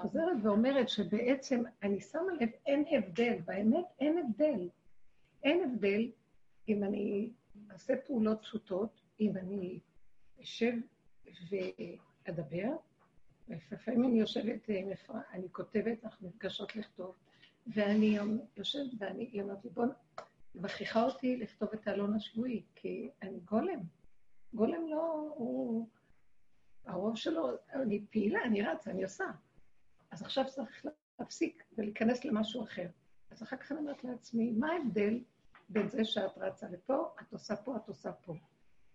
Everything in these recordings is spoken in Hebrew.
חוזרת ואומרת שבעצם אני שמה לב, אין הבדל, באמת אין הבדל. אין הבדל אם אני אעשה פעולות פשוטות, אם אני אשב ואדבר, לפעמים אני יושבת אפרת, אני כותבת, אנחנו נפגשות לכתוב, ואני יושבת ואני, היא אומרת לי, בוא, מכריחה אותי לכתוב את האלון השבועי, כי אני גולם. גולם לא, הוא... הרוב שלו, אני פעילה, אני רצה, אני עושה. אז עכשיו צריך להפסיק ולהיכנס למשהו אחר. אז אחר כך אני אומרת לעצמי, מה ההבדל בין זה שאת רצה לפה, את עושה פה, את עושה פה.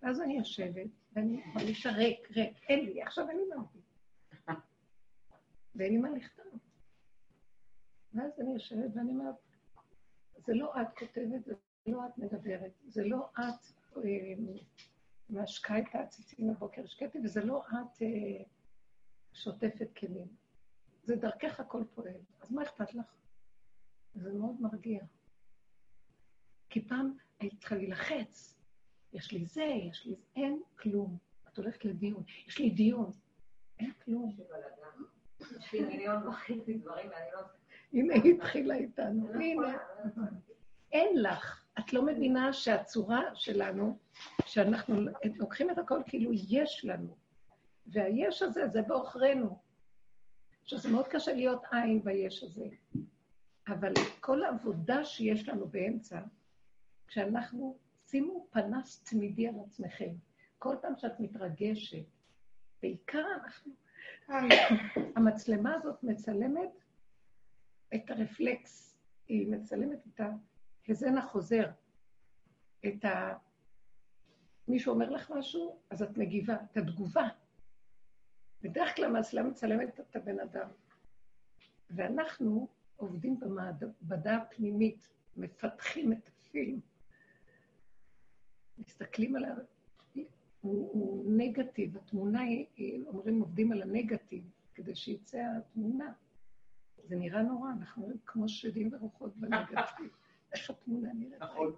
ואז אני יושבת, ואני מרגישה ריק, ריק, אין לי, עכשיו אין לי מה. ואין לי מה לכתוב. ואז אני יושבת ואני אומרת, זה לא את כותבת, זה לא את מדברת, זה לא את אה, משקה את העציצים בבוקר, שקטי, וזה לא את אה, שוטפת כלים. זה דרכך הכל פועל. אז מה אכפת לך? זה מאוד מרגיע. כי פעם היית צריכה להילחץ. יש לי זה, יש לי זה, אין כלום. את הולכת לדיון, יש לי דיון, אין כלום. יש לי מיליון וחצי דברים ואני לא... הנה, היא התחילה איתנו. לא הנה. לא אין לך. את לא מבינה שהצורה שלנו, שאנחנו לוקחים את הכל כאילו יש לנו, והיש הזה זה בעוכרינו. שזה מאוד קשה להיות עין ביש הזה. אבל כל העבודה שיש לנו באמצע, כשאנחנו, שימו פנס תמידי על עצמכם. כל פעם שאת מתרגשת, בעיקר אנחנו, המצלמה הזאת מצלמת את הרפלקס, היא מצלמת את ההזן החוזר, את ה... מישהו אומר לך משהו, אז את מגיבה, את התגובה. בדרך כלל המצלמה מצלמת את הבן אדם. ואנחנו עובדים במעבדה הפנימית, מפתחים את הפילם. מסתכלים עליו, הוא, הוא נגטיב, התמונה היא, אומרים עובדים על הנגטיב, כדי שיצא התמונה. זה נראה נורא, אנחנו כמו שדים ורוחות בנגטיב. איך התמונה נראית? נכון.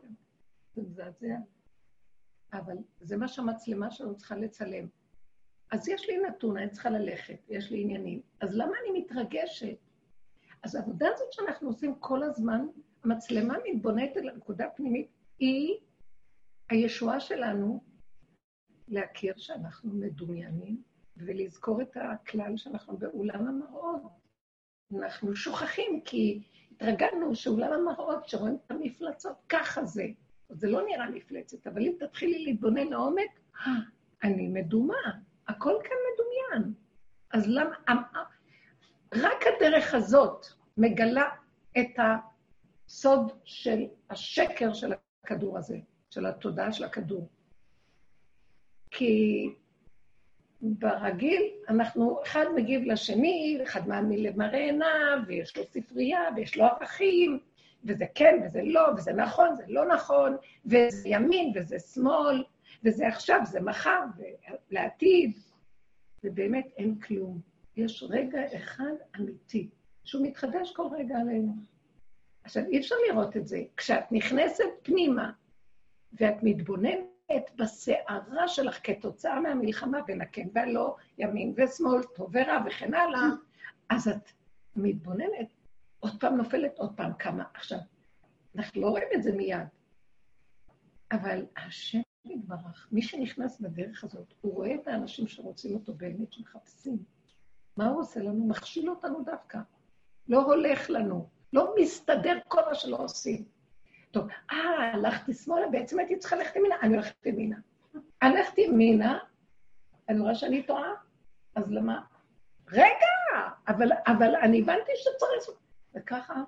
זה מזעזע. אבל זה מה שהמצלמה שלנו צריכה לצלם. אז יש לי נתון, אני צריכה ללכת, יש לי עניינים. אז למה אני מתרגשת? אז העבודה הזאת שאנחנו עושים כל הזמן, המצלמה מתבוננת על הנקודה הפנימית, היא הישועה שלנו להכיר שאנחנו מדומיינים ולזכור את הכלל שאנחנו באולם המראות. אנחנו שוכחים כי התרגלנו שאולם המראות, שרואים את המפלצות, ככה זה. זה לא נראה מפלצת, אבל אם תתחילי להתבונן לעומק, אני מדומה, הכל כאן מדומיין. אז למה... רק הדרך הזאת מגלה את הסוד של השקר של הכדור הזה. של התודעה של הכדור. כי ברגיל אנחנו, אחד מגיב לשני, אחד מאמין למראה עיניו, ויש לו ספרייה, ויש לו ערכים, וזה כן וזה לא, וזה נכון, זה לא נכון, וזה ימין וזה שמאל, וזה עכשיו, זה מחר, ולעתיד, ובאמת אין כלום. יש רגע אחד אמיתי, שהוא מתחדש כל רגע עלינו. עכשיו, אי אפשר לראות את זה. כשאת נכנסת פנימה, ואת מתבוננת בסערה שלך כתוצאה מהמלחמה בין הכן והלא, ימין ושמאל, טוב ורע וכן הלאה, אז את מתבוננת, עוד פעם נופלת, עוד פעם קמה. עכשיו, אנחנו לא רואים את זה מיד, אבל השם יתברך, מי שנכנס בדרך הזאת, הוא רואה את האנשים שרוצים אותו באמת, שמחפשים. מה הוא עושה לנו? מכשיל אותנו דווקא. לא הולך לנו, לא מסתדר כל מה שלא עושים. טוב, אה, הלכתי שמאלה, בעצם הייתי צריכה ללכת ימינה, אני הולכת ימינה. הלכתי ימינה, אני רואה שאני טועה, אז למה? רגע, אבל, אבל אני הבנתי שצריך... וככה,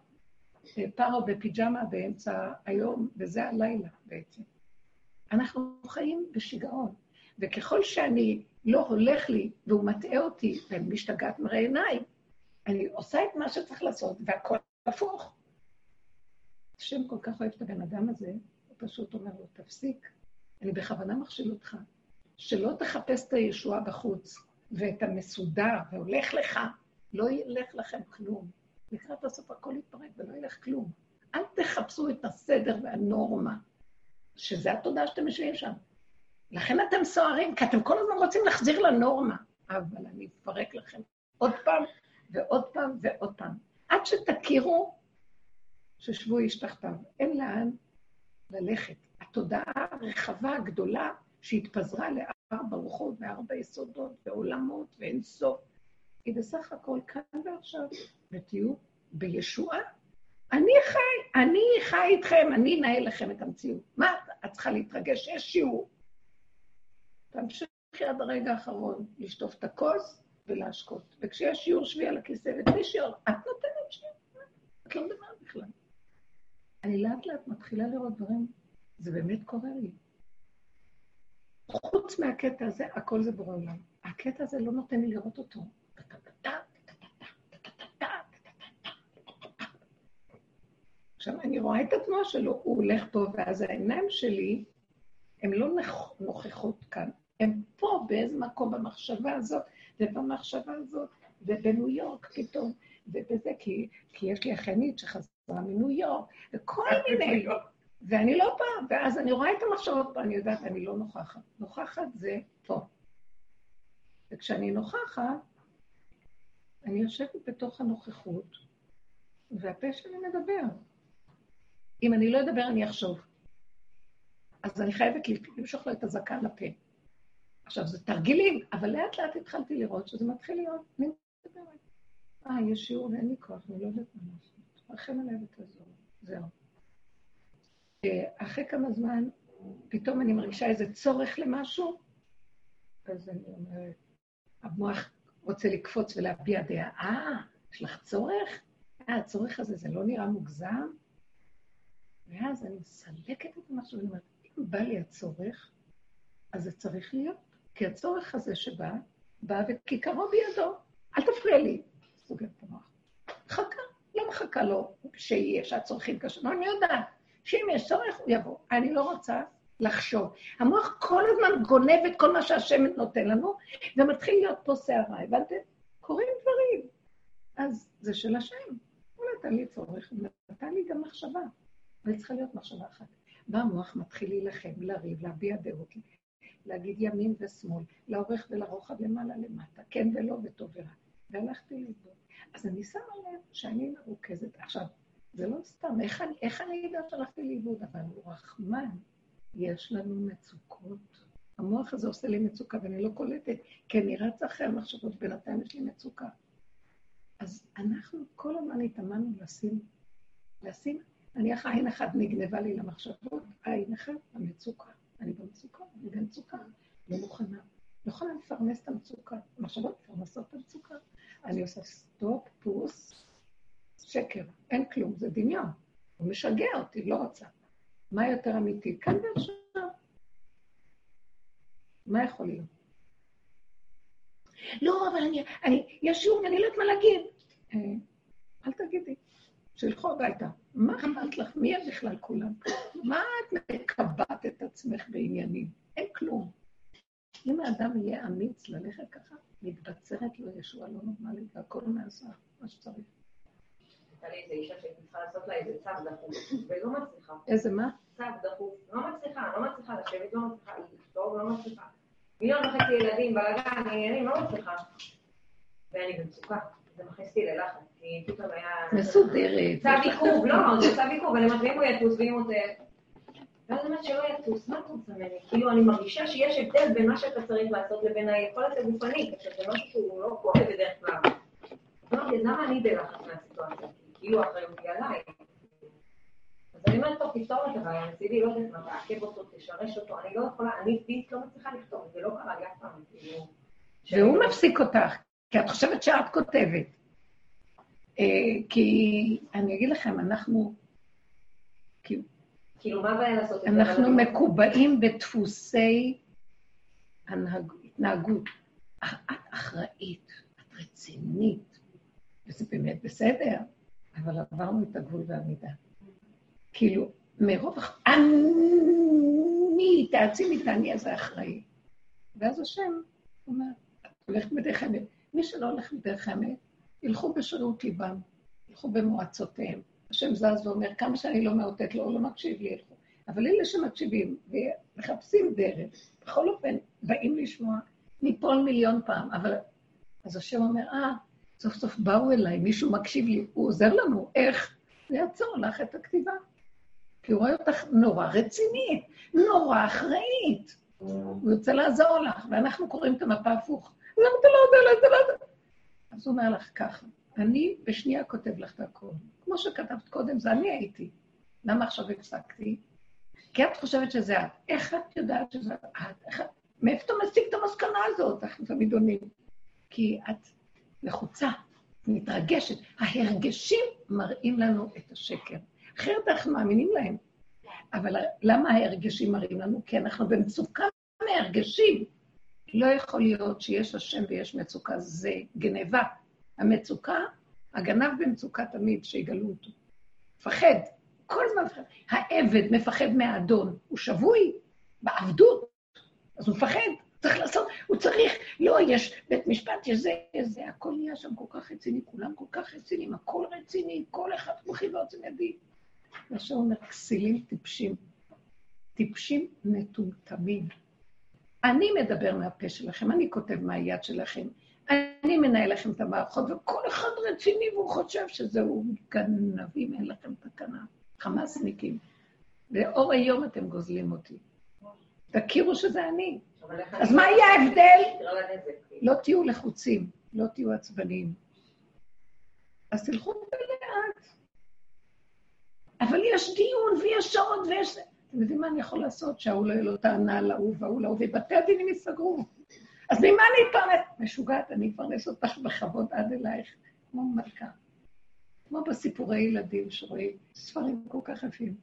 אה, פארו בפיג'מה באמצע היום, וזה הלילה בעצם. אנחנו חיים בשיגעון, וככל שאני לא הולך לי והוא מטעה אותי ואני משתגעת מראה עיניים, אני עושה את מה שצריך לעשות, והכל הפוך. השם כל כך אוהב את הבן אדם הזה, הוא פשוט אומר לו, תפסיק, אני בכוונה מכשיל אותך, שלא תחפש את הישועה בחוץ ואת המסודר, והולך לך, לא ילך לכם כלום. לקראת הסוף הכל יתפרק ולא ילך כלום. אל תחפשו את הסדר והנורמה, שזה התודעה שאתם יושבים שם. לכן אתם סוערים, כי אתם כל הזמן רוצים להחזיר לנורמה. אבל אני אפרק לכם עוד פעם, ועוד פעם ועוד פעם. עד שתכירו ששבו איש תחתיו. אין לאן ללכת. התודעה הרחבה, הגדולה, שהתפזרה לארבע רוחות וארבע יסודות ועולמות ואין סוף, היא בסך הכל כאן ועכשיו, ותהיו בישועה. אני חי, אני חי איתכם, אני אנהל לכם את המציאות. מה את צריכה להתרגש? יש שיעור. תמשיכי עד הרגע האחרון לשטוף את הכוס ולהשקות. וכשיש שיעור שבי על הכיסא ותני שיעור, את נותנת שיעור, את לא מדברת בכלל. אני לאט לאט מתחילה לראות דברים, זה באמת קורה לי. חוץ מהקטע הזה, הכל זה בורא עולם. הקטע הזה לא נותן לי לראות אותו. עכשיו, אני רואה את התנועה שלו, הוא הולך פה, ואז העיניים שלי, הן לא נוכחות כאן, הן פה באיזה מקום במחשבה הזאת, ובמחשבה הזאת, ובניו יורק פתאום, ובזה, כי, כי יש לי אחיינית שחזרה מניו יורק, וכל מיני... ואני לא באה, ואז אני רואה את המחשבות פה, אני יודעת, אני לא נוכחת. נוכחת זה פה. וכשאני נוכחת, אני יושבת בתוך הנוכחות, והפה שלי מדבר. אם אני לא אדבר, אני אחשוב. אז אני חייבת למשוך לו את הזקן לפה. עכשיו, זה תרגילים, אבל לאט לאט התחלתי לראות שזה מתחיל להיות, אני מדברת. אה, יש שיעור ואין לי כוח, אני לא יודעת מה לעשות. רחם עליי ותעזור. זהו. אחרי כמה זמן, פתאום אני מרגישה איזה צורך למשהו, אז אני אומרת, המוח רוצה לקפוץ ולהביע דעה, אה, יש לך צורך? אה, הצורך הזה, זה לא נראה מוגזם? ואז אני מסלקת את המשהו ואני אומרת, אם בא לי הצורך, אז זה צריך להיות. כי הצורך הזה שבא, בא וכיכרו בידו. אל תפריע לי. סוגר את המוח. חכה, לא מחכה לו שיהיה, שהצורכים. לא, אני יודעת שאם יש צורך, הוא יבוא. אני לא רוצה לחשוב. המוח כל הזמן גונב את כל מה שהשם נותן לנו, ומתחיל להיות פה סערה, הבנתם? קורים דברים. אז זה של השם. הוא נתן לי צורך, הוא נתן לי גם מחשבה. אבל צריכה להיות מחשבה אחת. בא המוח מתחיל להילחם, לריב, להביע דעות, להגיד ימין ושמאל, לאורך ולרוחב, למעלה למטה, כן ולא וטוב ורע. והלכתי לאיבוד. אז אני שמה לב שאני מרוכזת. עכשיו, זה לא סתם, איך אני, איך אני יודעת שהלכתי לאיבוד? אבל הוא רחמן, יש לנו מצוקות. המוח הזה עושה לי מצוקה ואני לא קולטת, כי אני רצה אחרי המחשבות, בינתיים יש לי מצוקה. אז אנחנו כל הזמן התאמנו לשים, לשים נניח עין אחת נגנבה לי למחשבות, עין אחת המצוקה. אני במצוקה, אני במצוקה, לא מוכנה. לא יכולה לפרנס את המצוקה. המחשבות מפרנסות את המצוקה. אני עושה סטופ, פוס, שקר, אין כלום, זה דמיון. הוא משגע אותי, לא רוצה. מה יותר אמיתי? כאן ועכשיו. מה יכול להיות? לא, אבל אני, אני, יש שיעור, אני לא יודעת מה להגיד. אה, אל תגידי. שילכו הביתה. מה אכפת לך? מי הם בכלל כולם? מה את מקבעת את עצמך בעניינים? אין כלום. אם האדם יהיה אמיץ ללכת ככה, מתבצרת לו ישוע לא נורמלית, והכל נעשה, מה שצריך. הייתה לי איזו אישה שהייתי צריכה לעשות לה איזה צו דחוף, ולא מצליחה. איזה מה? צו דחוף. לא מצליחה, לא מצליחה לשבת, לא מצליחה לכתוב, לא מצליחה. מיליון וחצי ילדים, בלאגן, עניינים, לא מצליחה. ואני במצוקה. זה מכניס אותי ללחץ, פתאום היה... מסודרת. צו עיכוב, לא, זה צו עיכוב, אני אומרת, ואם הוא יטוס, ואם הוא... ואז אני אומרת שלא יטוס, מה אתה רוצה ממני? כאילו, אני מרגישה שיש הבדל בין מה שאתה צריך לעשות לבין היכולת הגופנית, עכשיו זה משהו שהוא לא קורה בדרך כלל. אמרתי, אז למה אני בלחץ מהסיטואציה? כאילו האחריות היא עליי. אז אני אומרת, טוב, תפתור את הבעיה, מצידי, לא יודעת מה, תעכב אותו, תשרש אותו, אני לא יכולה, אני פיס לא מצליחה לכתוב, זה לא קרה לי אף פעם, כאילו... והוא מפסיק אותך, כי את חושבת שאת כותבת. אה, כי אני אגיד לכם, אנחנו... כאילו, מה הבעיה לעשות את זה? אנחנו מקובעים בדפוסי התנהגות. את אחראית, את רצינית, וזה באמת בסדר, אבל עברנו את הגבול והמידה. כאילו, מרוב... אני, תעצימי את האני הזה אחראי. ואז השם אומר, את הולכת בדרך האמת. מי שלא הולך בדרך האמת, ילכו בשירות ליבם, ילכו במועצותיהם. השם זז ואומר, כמה שאני לא מאותת לו, הוא לא מקשיב לי, ילכו. אבל אלה שמקשיבים ומחפשים דרך, בכל אופן, באים לשמוע, ניפול מיליון פעם, אבל... אז השם אומר, אה, סוף סוף באו אליי, מישהו מקשיב לי, הוא עוזר לנו, איך? יעצור לך את הכתיבה. כי הוא רואה אותך נורא רצינית, נורא אחראית. הוא יוצא לעזור לך, ואנחנו קוראים את המפה הפוך. למה אתה לא יודע, אתה לא יודע. אז הוא אומר לך ככה, אני בשנייה כותב לך את הכול. כמו שכתבת קודם, זה אני הייתי. למה עכשיו הפסקתי? כי את חושבת שזה את. איך את יודעת שזה את? איך? מאיפה אתה משיג את המסקנה הזאת? אנחנו תמיד עונים. כי את לחוצה, מתרגשת. ההרגשים מראים לנו את השקר. אחרת אנחנו מאמינים להם. אבל למה ההרגשים מראים לנו? כי אנחנו במצוקה מהרגשים. לא יכול להיות שיש השם ויש מצוקה, זה גניבה. המצוקה, הגנב במצוקה תמיד, שיגלו אותו. מפחד, כל הזמן מפחד. העבד מפחד מהאדון, הוא שבוי בעבדות, אז הוא מפחד, צריך לעשות, הוא צריך, לא, יש בית משפט, יש זה, יש זה, הכל נהיה שם כל כך רציני, כולם כל כך רציניים, הכל רציני, כל אחד מוכיח ועוצם ידי. הוא אומר, כסילים טיפשים. טיפשים מטומטמים. אני מדבר מהפה שלכם, אני כותב מהיד שלכם, אני מנהל לכם את המערכות, וכל אחד רציני והוא חושב שזהו גנבים, אין לכם תקנה, חמאסניקים. לאור היום אתם גוזלים אותי. תכירו שזה אני. אז מה יהיה ההבדל? לא תהיו לחוצים, לא תהיו עצבניים. אז תלכו לאט. אבל יש דיון ויש שעות ויש... אתם יודעים מה אני יכול לעשות? שההוא לא יהיה לו טענה להוא וההוא להוא, ובתי הדינים ייסגרו. אז ממה אני אתפרנס? משוגעת, אני אפרנס אותך בכבוד עד אלייך, כמו מלכה. כמו בסיפורי ילדים שרואים ספרים כל כך יפים.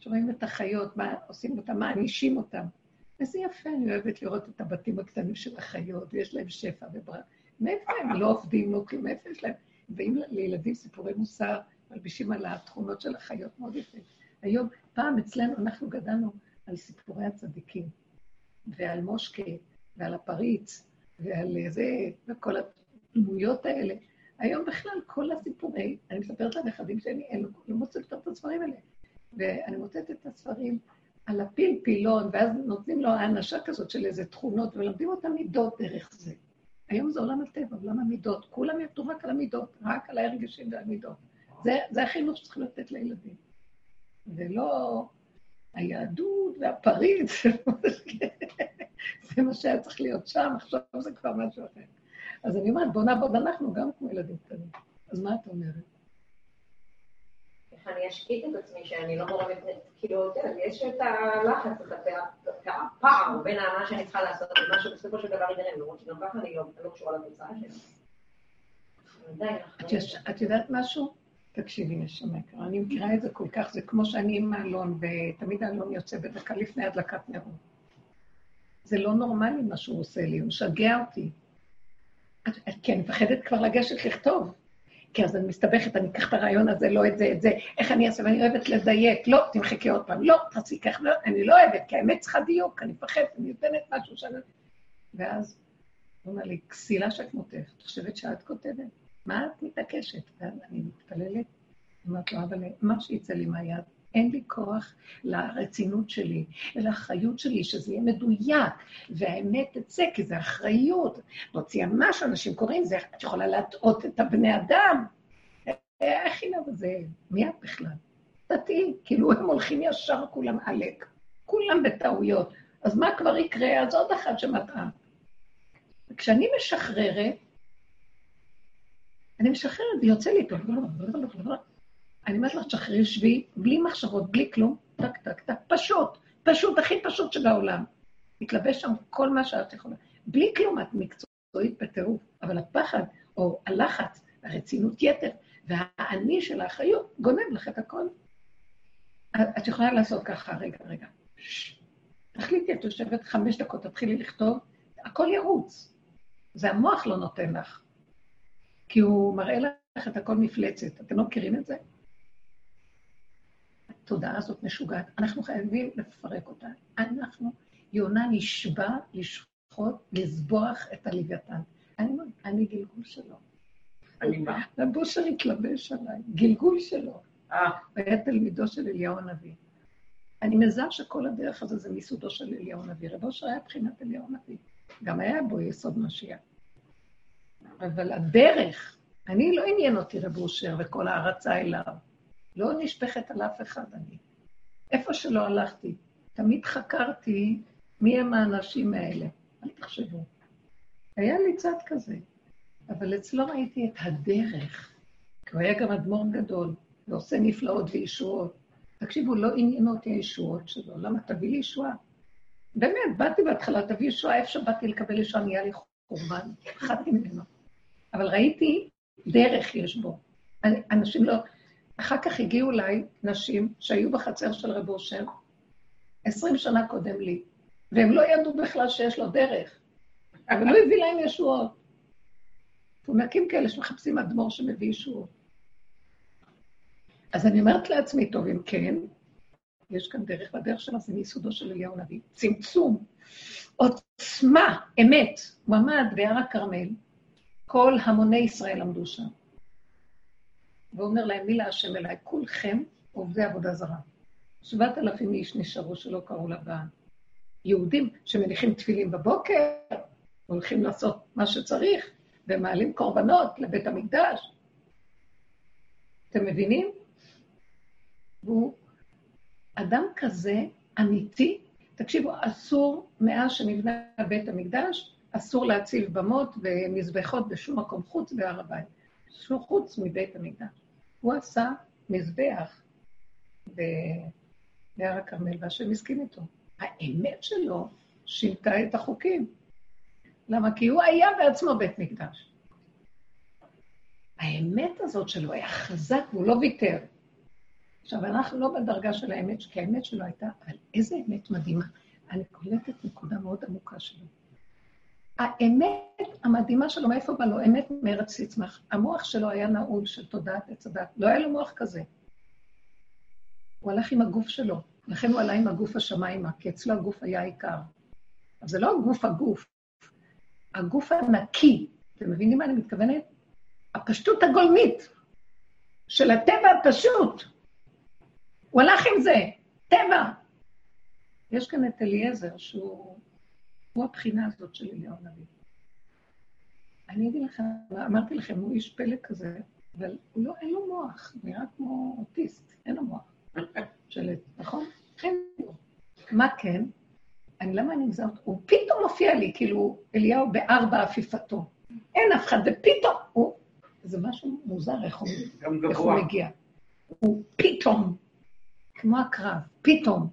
שרואים את החיות, מה עושים אותם, מענישים אותם. איזה יפה, אני אוהבת לראות את הבתים הקטנים של החיות, ויש להם שפע וברק. מאיפה הם לא עובדים, לא כלום, מאיפה יש להם? באים לילדים סיפורי מוסר, מלבישים על התכונות של החיות, מאוד יפה. היום, פעם אצלנו, אנחנו גדלנו על סיפורי הצדיקים, ועל מושקה, ועל הפריץ, ועל זה, וכל הדמויות האלה. היום בכלל, כל הסיפורי, אני מספרת לנכדים שלי, אני לא מוצאת יותר את הספרים האלה. ואני מוצאת את הספרים על הפיל פילון, ואז נותנים לו האנשה כזאת של איזה תכונות, ולומדים אותם מידות דרך זה. היום זה עולם הטבע, עולם המידות. כולם יתנו רק על המידות, רק על ההרגשים והמידות. זה, זה החינוך שצריכים לתת לילדים. ולא היהדות והפריץ, זה מה שהיה צריך להיות שם, עכשיו זה כבר משהו אחר. אז אני אומרת, בוא נעבוד אנחנו גם כמו ילדים קטנים. אז מה את אומרת? איך אני אשקיט את עצמי שאני לא גורמת, כאילו, יש את הלחץ, את הפער בין מה שאני צריכה לעשות למה שבסופו של דבר יגרם, למרות שגם ככה אני לא קשורה לתוצאה שלי. את יודעת משהו? תקשיבי, נשמה יקרה, אני מכירה את זה כל כך, זה כמו שאני עם האלון, ותמיד האלון יוצא בדקה לפני הדלקת נרות. זה לא נורמלי מה שהוא עושה לי, הוא משגע אותי. כי אני מפחדת כבר לגשת לכתוב. כי אז אני מסתבכת, אני אקח את הרעיון הזה, לא את זה, את זה, איך אני אעשה, ואני אוהבת לדייק, לא, תמחקי עוד פעם, לא, תעשי כך, לא, אני לא אוהבת, כי האמת צריכה דיוק, אני מפחדת, אני נותנת משהו שאני... ואז הוא אומר לי, כסילה שכמותך, את חושבת שאת כותבת? מה את מתעקשת? ואז אני מתפללת, אומרת לו, אבל מה שיצא לי מהיד, אין לי כוח לרצינות שלי, לאחריות שלי, שזה יהיה מדויק, והאמת תצא, כי זה אחריות. להוציא מה שאנשים קוראים, זה, את יכולה להטעות את הבני אדם. איך היא זה? מי את בכלל? דתי, כאילו הם הולכים ישר כולם עלק, כולם בטעויות. אז מה כבר יקרה? אז עוד אחת שמטעה. וכשאני משחררת, אני משחררת, ויוצא לי, אני אומרת לך, תשחררי שבי, בלי מחשבות, בלי כלום, טק, טק, טק, פשוט, פשוט, הכי פשוט שבעולם. מתלבש שם כל מה שאת יכולה. בלי כלום, את מקצועית בטירוף, אבל הפחד, או הלחץ, הרצינות יתר, והאני של האחריות, גונב לך את הכל. את יכולה לעשות ככה, רגע, רגע. תחליטי, את יושבת חמש דקות, תתחילי לכתוב, הכל ירוץ. זה המוח לא נותן לך. כי הוא מראה לך את הכל מפלצת. אתם לא מכירים את זה? התודעה הזאת משוגעת. אנחנו חייבים לפרק אותה. אנחנו, יונה נשבע לשחוט, לזבוח את הלוויתן. אני, אני גלגול שלו. אני מה? הבושר התלבש עליי, גלגול שלו. אה. היה תלמידו של אליהו הנביא. אני מזהה שכל הדרך הזו זה מיסודו של אליהו הנביא. רב אושר היה בחינת אליהו הנביא. גם היה בו יסוד משיח. אבל הדרך, אני לא עניין אותי רב אושר וכל הערצה אליו. לא נשפכת על אף אחד אני. איפה שלא הלכתי, תמיד חקרתי מי הם האנשים האלה. אל תחשבו. היה לי צד כזה, אבל אצלו ראיתי את הדרך. כי הוא היה גם אדמו"ר גדול, ועושה נפלאות וישועות. תקשיבו, לא עניין אותי הישועות שלו, למה? תביא לי ישועה. באמת, באתי בהתחלה, תביא ישועה, איפה שבאתי לקבל ישועה, נהיה לי חורבן, פחדתי ממנו. אבל ראיתי דרך יש בו. אנשים לא... אחר כך הגיעו אליי נשים שהיו בחצר של רב אושר, עשרים שנה קודם לי, והם לא ידעו בכלל שיש לו דרך, אבל לא הביא להם ישועות. הוא מקים כאלה שמחפשים אדמו"ר שמביא ישועות. אז אני אומרת לעצמי, טוב, אם כן, יש כאן דרך, והדרך שלו זה מיסודו של אליהו הנביא. צמצום, עוצמה, אמת. הוא עמד בהר הכרמל, כל המוני ישראל עמדו שם. ואומר להם, מי להשם אליי? כולכם עובדי עבודה זרה. שבעת אלפים איש נשארו שלא קראו לבעל. יהודים שמניחים תפילין בבוקר, הולכים לעשות מה שצריך, ומעלים קורבנות לבית המקדש. אתם מבינים? והוא אדם כזה אמיתי. תקשיבו, אסור, מאז שנבנה בית המקדש, אסור להציב במות ומזבחות בשום מקום חוץ בהר הבית. חוץ מבית המקדש. הוא עשה מזבח בהר הכרמל, והשם הסכים איתו. האמת שלו שינתה את החוקים. למה? כי הוא היה בעצמו בית מקדש. האמת הזאת שלו היה חזק והוא לא ויתר. עכשיו, אנחנו לא בדרגה של האמת, כי האמת שלו הייתה, אבל איזה אמת מדהימה. אני קולטת נקודה מאוד עמוקה שלו. האמת המדהימה שלו, מאיפה בא לו? אמת מארץ תצמח. המוח שלו היה נעול של תודעת עץ הדת. לא היה לו מוח כזה. הוא הלך עם הגוף שלו, לכן הוא עלה עם הגוף השמיימה, כי אצלו הגוף היה העיקר. אז זה לא הגוף הגוף, הגוף הנקי. אתם מבינים מה אני מתכוונת? הפשטות הגולמית של הטבע הפשוט. הוא הלך עם זה, טבע. יש כאן את אליעזר, שהוא הוא הבחינה הזאת של אליהו הנביא. אני אגיד לכם, אמרתי לכם, הוא איש פלא כזה, אבל הוא לא, אין לו מוח, נראה כמו אוטיסט, אין לו מוח. שלט, נכון? אין לו. מה כן? אני, למה אני מזהה אותו? הוא פתאום מופיע לי, כאילו, אליהו בארבע עפיפתו. אין אף אחד, ופתאום הוא... זה משהו מוזר, איך הוא, איך הוא מגיע. הוא פתאום, כמו הקרב, פתאום.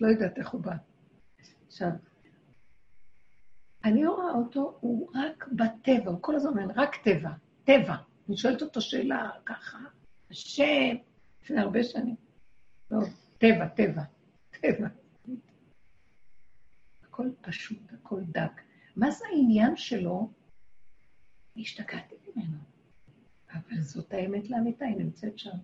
לא יודעת איך הוא בא. עכשיו, אני רואה אותו, הוא רק בטבע, הוא כל הזמן אומר, רק טבע, טבע. אני שואלת אותו שאלה ככה, השם, לפני הרבה שנים. לא, טבע, טבע, טבע. הכל פשוט, הכל דק. מה זה העניין שלו? השתגעתי ממנו. אבל זאת האמת לאמיתה, היא נמצאת שם.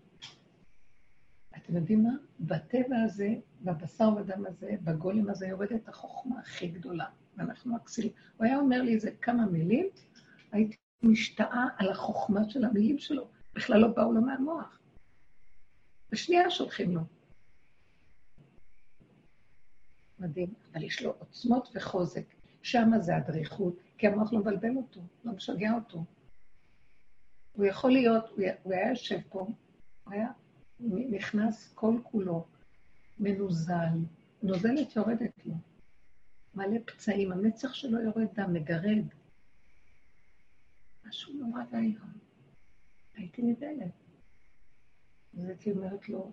אתם יודעים מה? בטבע הזה, בבשר ודם הזה, בגולם הזה, יורדת החוכמה הכי גדולה. ואנחנו הכסילים. הוא היה אומר לי איזה כמה מילים, הייתי משתאה על החוכמה של המילים שלו. בכלל לא באו לו מהמוח. בשנייה שולחים לו. מדהים, אבל יש לו עוצמות וחוזק. שמה זה הדריכות, כי המוח לא מבלבל אותו, לא משגע אותו. הוא יכול להיות, הוא היה יושב פה, הוא היה נכנס כל כולו, מנוזל, נוזלת יורדת לו. מלא פצעים, המצח שלו יורד דם, מגרד. משהו נורא ואיום. הייתי נבהלת. אז הייתי אומרת לו,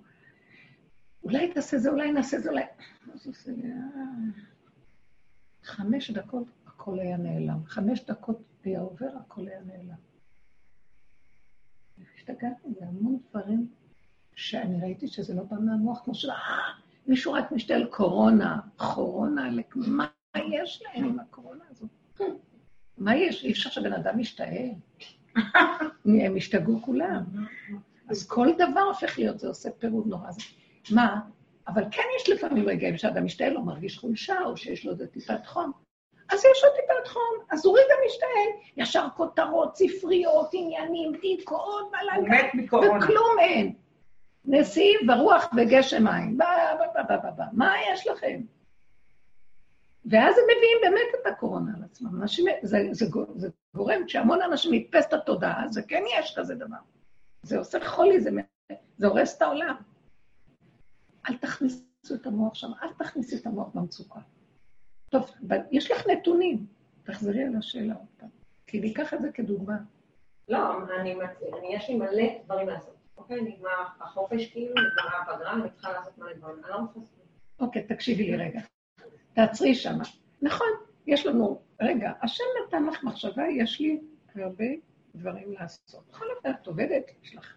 אולי תעשה זה, אולי נעשה זה, אולי... אה... חמש דקות הכל היה נעלם. חמש דקות היה עובר, הכל היה נעלם. השתגעתי, זה המון דברים שאני ראיתי שזה לא בא מהמוח, כמו של, אה, מישהו רק משתעל קורונה, קורונה, מה יש להם עם הקורונה הזאת? מה יש? אי אפשר שבן אדם ישתעל. הם השתגעו כולם. אז כל דבר הופך להיות, זה עושה פירוד נורא. מה? אבל כן יש לפעמים רגעים שאדם משתעל או מרגיש חולשה, או שיש לו איזה טיפת חום. אז יש לו טיפת חום, אז הוא רגע משתעל. ישר כותרות, ספריות, עניינים, דיכאון, בלגן, וכלום אין. נשיאים ורוח וגשם מים. מה יש לכם? ואז הם מביאים באמת את הקורונה על עצמם. אנשים, זה, זה, זה גורם, כשהמון אנשים נתפס את התודעה, זה כן יש כזה דבר. זה עושה חולי, זה, זה הורס את העולם. אל תכניסו את המוח שם, אל תכניסי את המוח במצוקה. טוב, יש לך נתונים, תחזרי על השאלה עוד פעם, כי ניקח את זה כדוגמה. לא, אני, אני, יש לי מלא דברים לעשות. אוקיי, נגמר החופש כאילו, נגמר הפגרה, אני צריכה לעשות מלא דברים. אני לא מצליחה אוקיי, תקשיבי לי רגע. תעצרי שמה. נכון, יש לנו, רגע, השם נתן לך מחשבה, יש לי הרבה דברים לעשות. בכל אופן, את עובדת, יש לך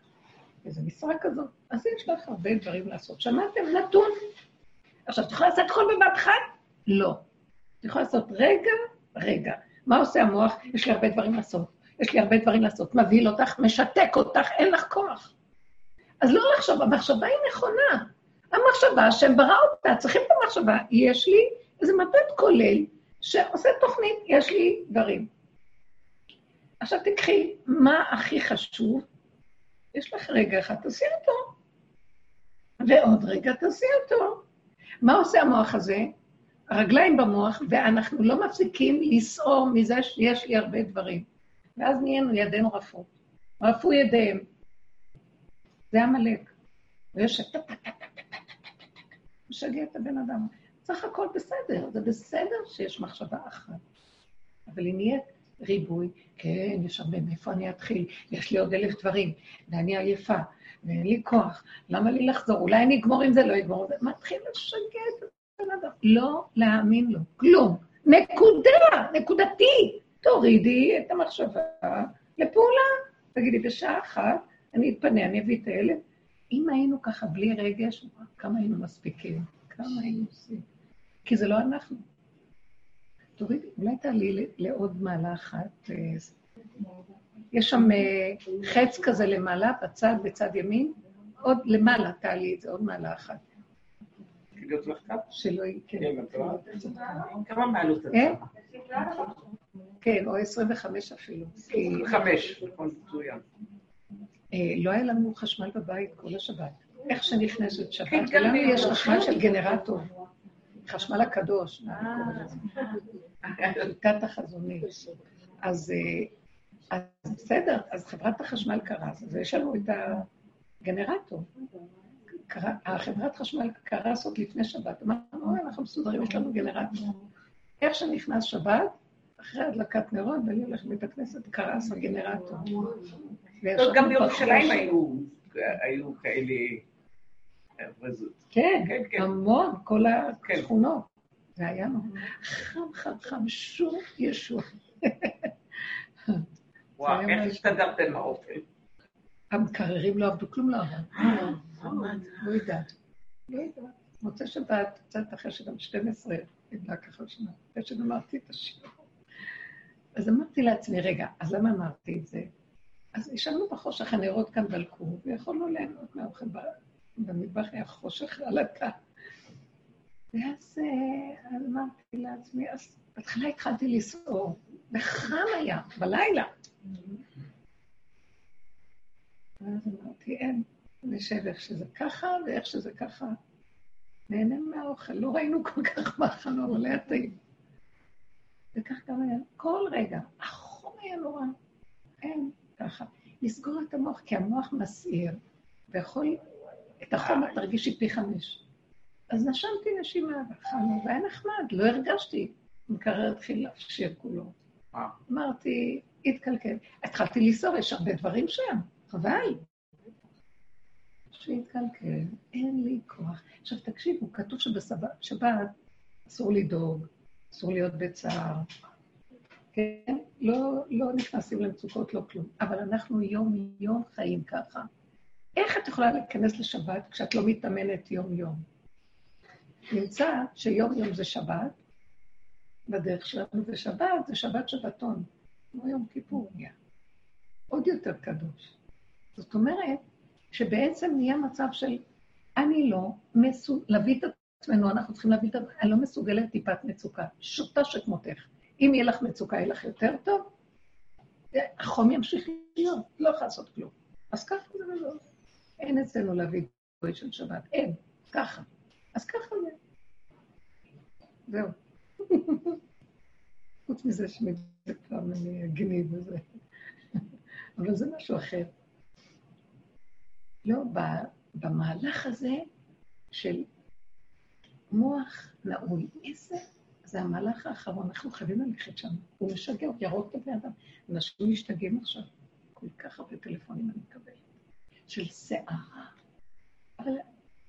איזו משרה כזאת, אז יש לך הרבה דברים לעשות. שמעתם? נתון. עכשיו, את יכולה לעשות הכל בבת אחת? לא. את יכולה לעשות רגע, רגע. מה עושה המוח? יש לי הרבה דברים לעשות. יש לי הרבה דברים לעשות. מבהיל אותך, משתק אותך, אין לך כוח. אז לא לחשוב, המחשבה היא נכונה. המחשבה שהם ברא אותה, צריכים את המחשבה, יש לי איזה מבט כולל שעושה תוכנית, יש לי דברים. עכשיו תקחי, מה הכי חשוב? יש לך רגע אחד, תעשי אותו. ועוד רגע תעשי אותו. מה עושה המוח הזה? הרגליים במוח, ואנחנו לא מפסיקים לסעור מזה שיש לי הרבה דברים. ואז נהיינו ידינו רפו. רפו ידיהם. זה עמלק. ויש משגע את הבן אדם. סך הכל בסדר, זה בסדר שיש מחשבה אחת. אבל אם יהיה ריבוי, כן, יש הרבה, מאיפה אני אתחיל? יש לי עוד אלף דברים, ואני עייפה, ואין לי כוח, למה לי לחזור? אולי אני אגמור עם זה, לא אגמור עם זה. מתחיל לשגע את הבן אדם. לא להאמין לו, כלום. נקודה, נקודתי. תורידי את המחשבה לפעולה. תגידי, בשעה אחת אני אתפנה, אני אביא את הילד. אם היינו ככה בלי רגש, כמה היינו מספיקים, כמה היינו עושים. כי זה לא אנחנו. תורידי, אולי תעלי לעוד מעלה אחת. אה, יש שם אה, חץ כזה למעלה, בצד, בצד ימין. עוד למעלה, תעלי את זה, עוד מעלה אחת. שלא יהיה, כן. כמה מעלות את כן? כן, או 25 אפילו. 25, נכון, מצוין. אה, לא היה לנו חשמל בבית כל השבת. איך שנכנסת שבת, כן, ולנו יש חשמל של גנרטור. חשמל הקדוש, שיטת החזונית. אז בסדר, אז חברת החשמל קרס, אז יש לנו את הגנרטור. החברת חשמל קרס עוד לפני שבת. אמרנו, אנחנו מסודרים, יש לנו גנרטור. איך שנכנס שבת, אחרי הדלקת נרות, ואני הולך לבית הכנסת, קרס הגנרטור. גם בירושלים היו כאלה... כן, כן, כן, המון, כל כן. השכונות. זה היה חם, חם, חם, שום ישוע. וואו, איך הסתדרתם האוכל? המקררים לא עבדו, כלום לא עבד. לא יודעת. לא יודעת. מוצא שבת, קצת אחרי שגם 12 נדלק החשמל, אחרי שגמרתי את השיר. אז אמרתי לעצמי, רגע, אז למה אמרתי את זה? אז ישבנו בחושך, הנרות כאן דלקו, ויכולנו ליהנות מהאוכל במטבח היה חושך עלתה. ואז אה, אמרתי לעצמי, אז בהתחלה התחלתי לסעור, וחם היה, בלילה. ואז אמרתי, אין, נשב איך שזה ככה, ואיך שזה ככה. נהנה מהאוכל, לא ראינו כל כך מה אכלנו, אבל היה טעים. וכך גם היה, כל רגע, החום היה נורא. אין, ככה. לסגור את המוח, כי המוח מסעיר, ויכול את החום את תרגישי פי חמש. אז נשמתי נשימה, ואכלנו, והיה נחמד, לא הרגשתי. המקרר התחיל להפשיר כולו. אמרתי, התקלקל. התחלתי לנסוע, יש הרבה דברים שם, חבל. שהתקלקל, אין לי כוח. עכשיו תקשיבו, כתוב שבשבת אסור לדאוג, אסור להיות בצער. כן? לא, לא נכנסים למצוקות, לא כלום. אבל אנחנו יום-יום חיים ככה. איך את יכולה להיכנס לשבת כשאת לא מתאמנת יום-יום? נמצא שיום-יום זה שבת, בדרך שלנו שבת, זה שבת שבתון, כמו יום כיפור נהיה. עוד יותר קדוש. זאת אומרת, שבעצם נהיה מצב של אני לא מסוגל, להביא את עצמנו, אנחנו צריכים להביא את אני לא מסוגלת טיפת מצוקה, שוטה שכמותך. אם יהיה לך מצוקה, יהיה לך יותר טוב, החום ימשיך להיות, לא יכולה לעשות כלום. אז ככה זה לא. אין אצלנו להביא גוי של שבת, אין, ככה. אז ככה זה. זהו. חוץ מזה שמדי פעם אני אגניב וזה. אבל זה משהו אחר. לא, במהלך הזה של מוח נעול, איזה... זה המהלך האחרון, אנחנו חייבים ללכת שם. הוא משגע, הוא ירוק את הבני אדם. אנשים משתגעים עכשיו. כל כך הרבה טלפונים אני מקבלת. של סערה. אבל,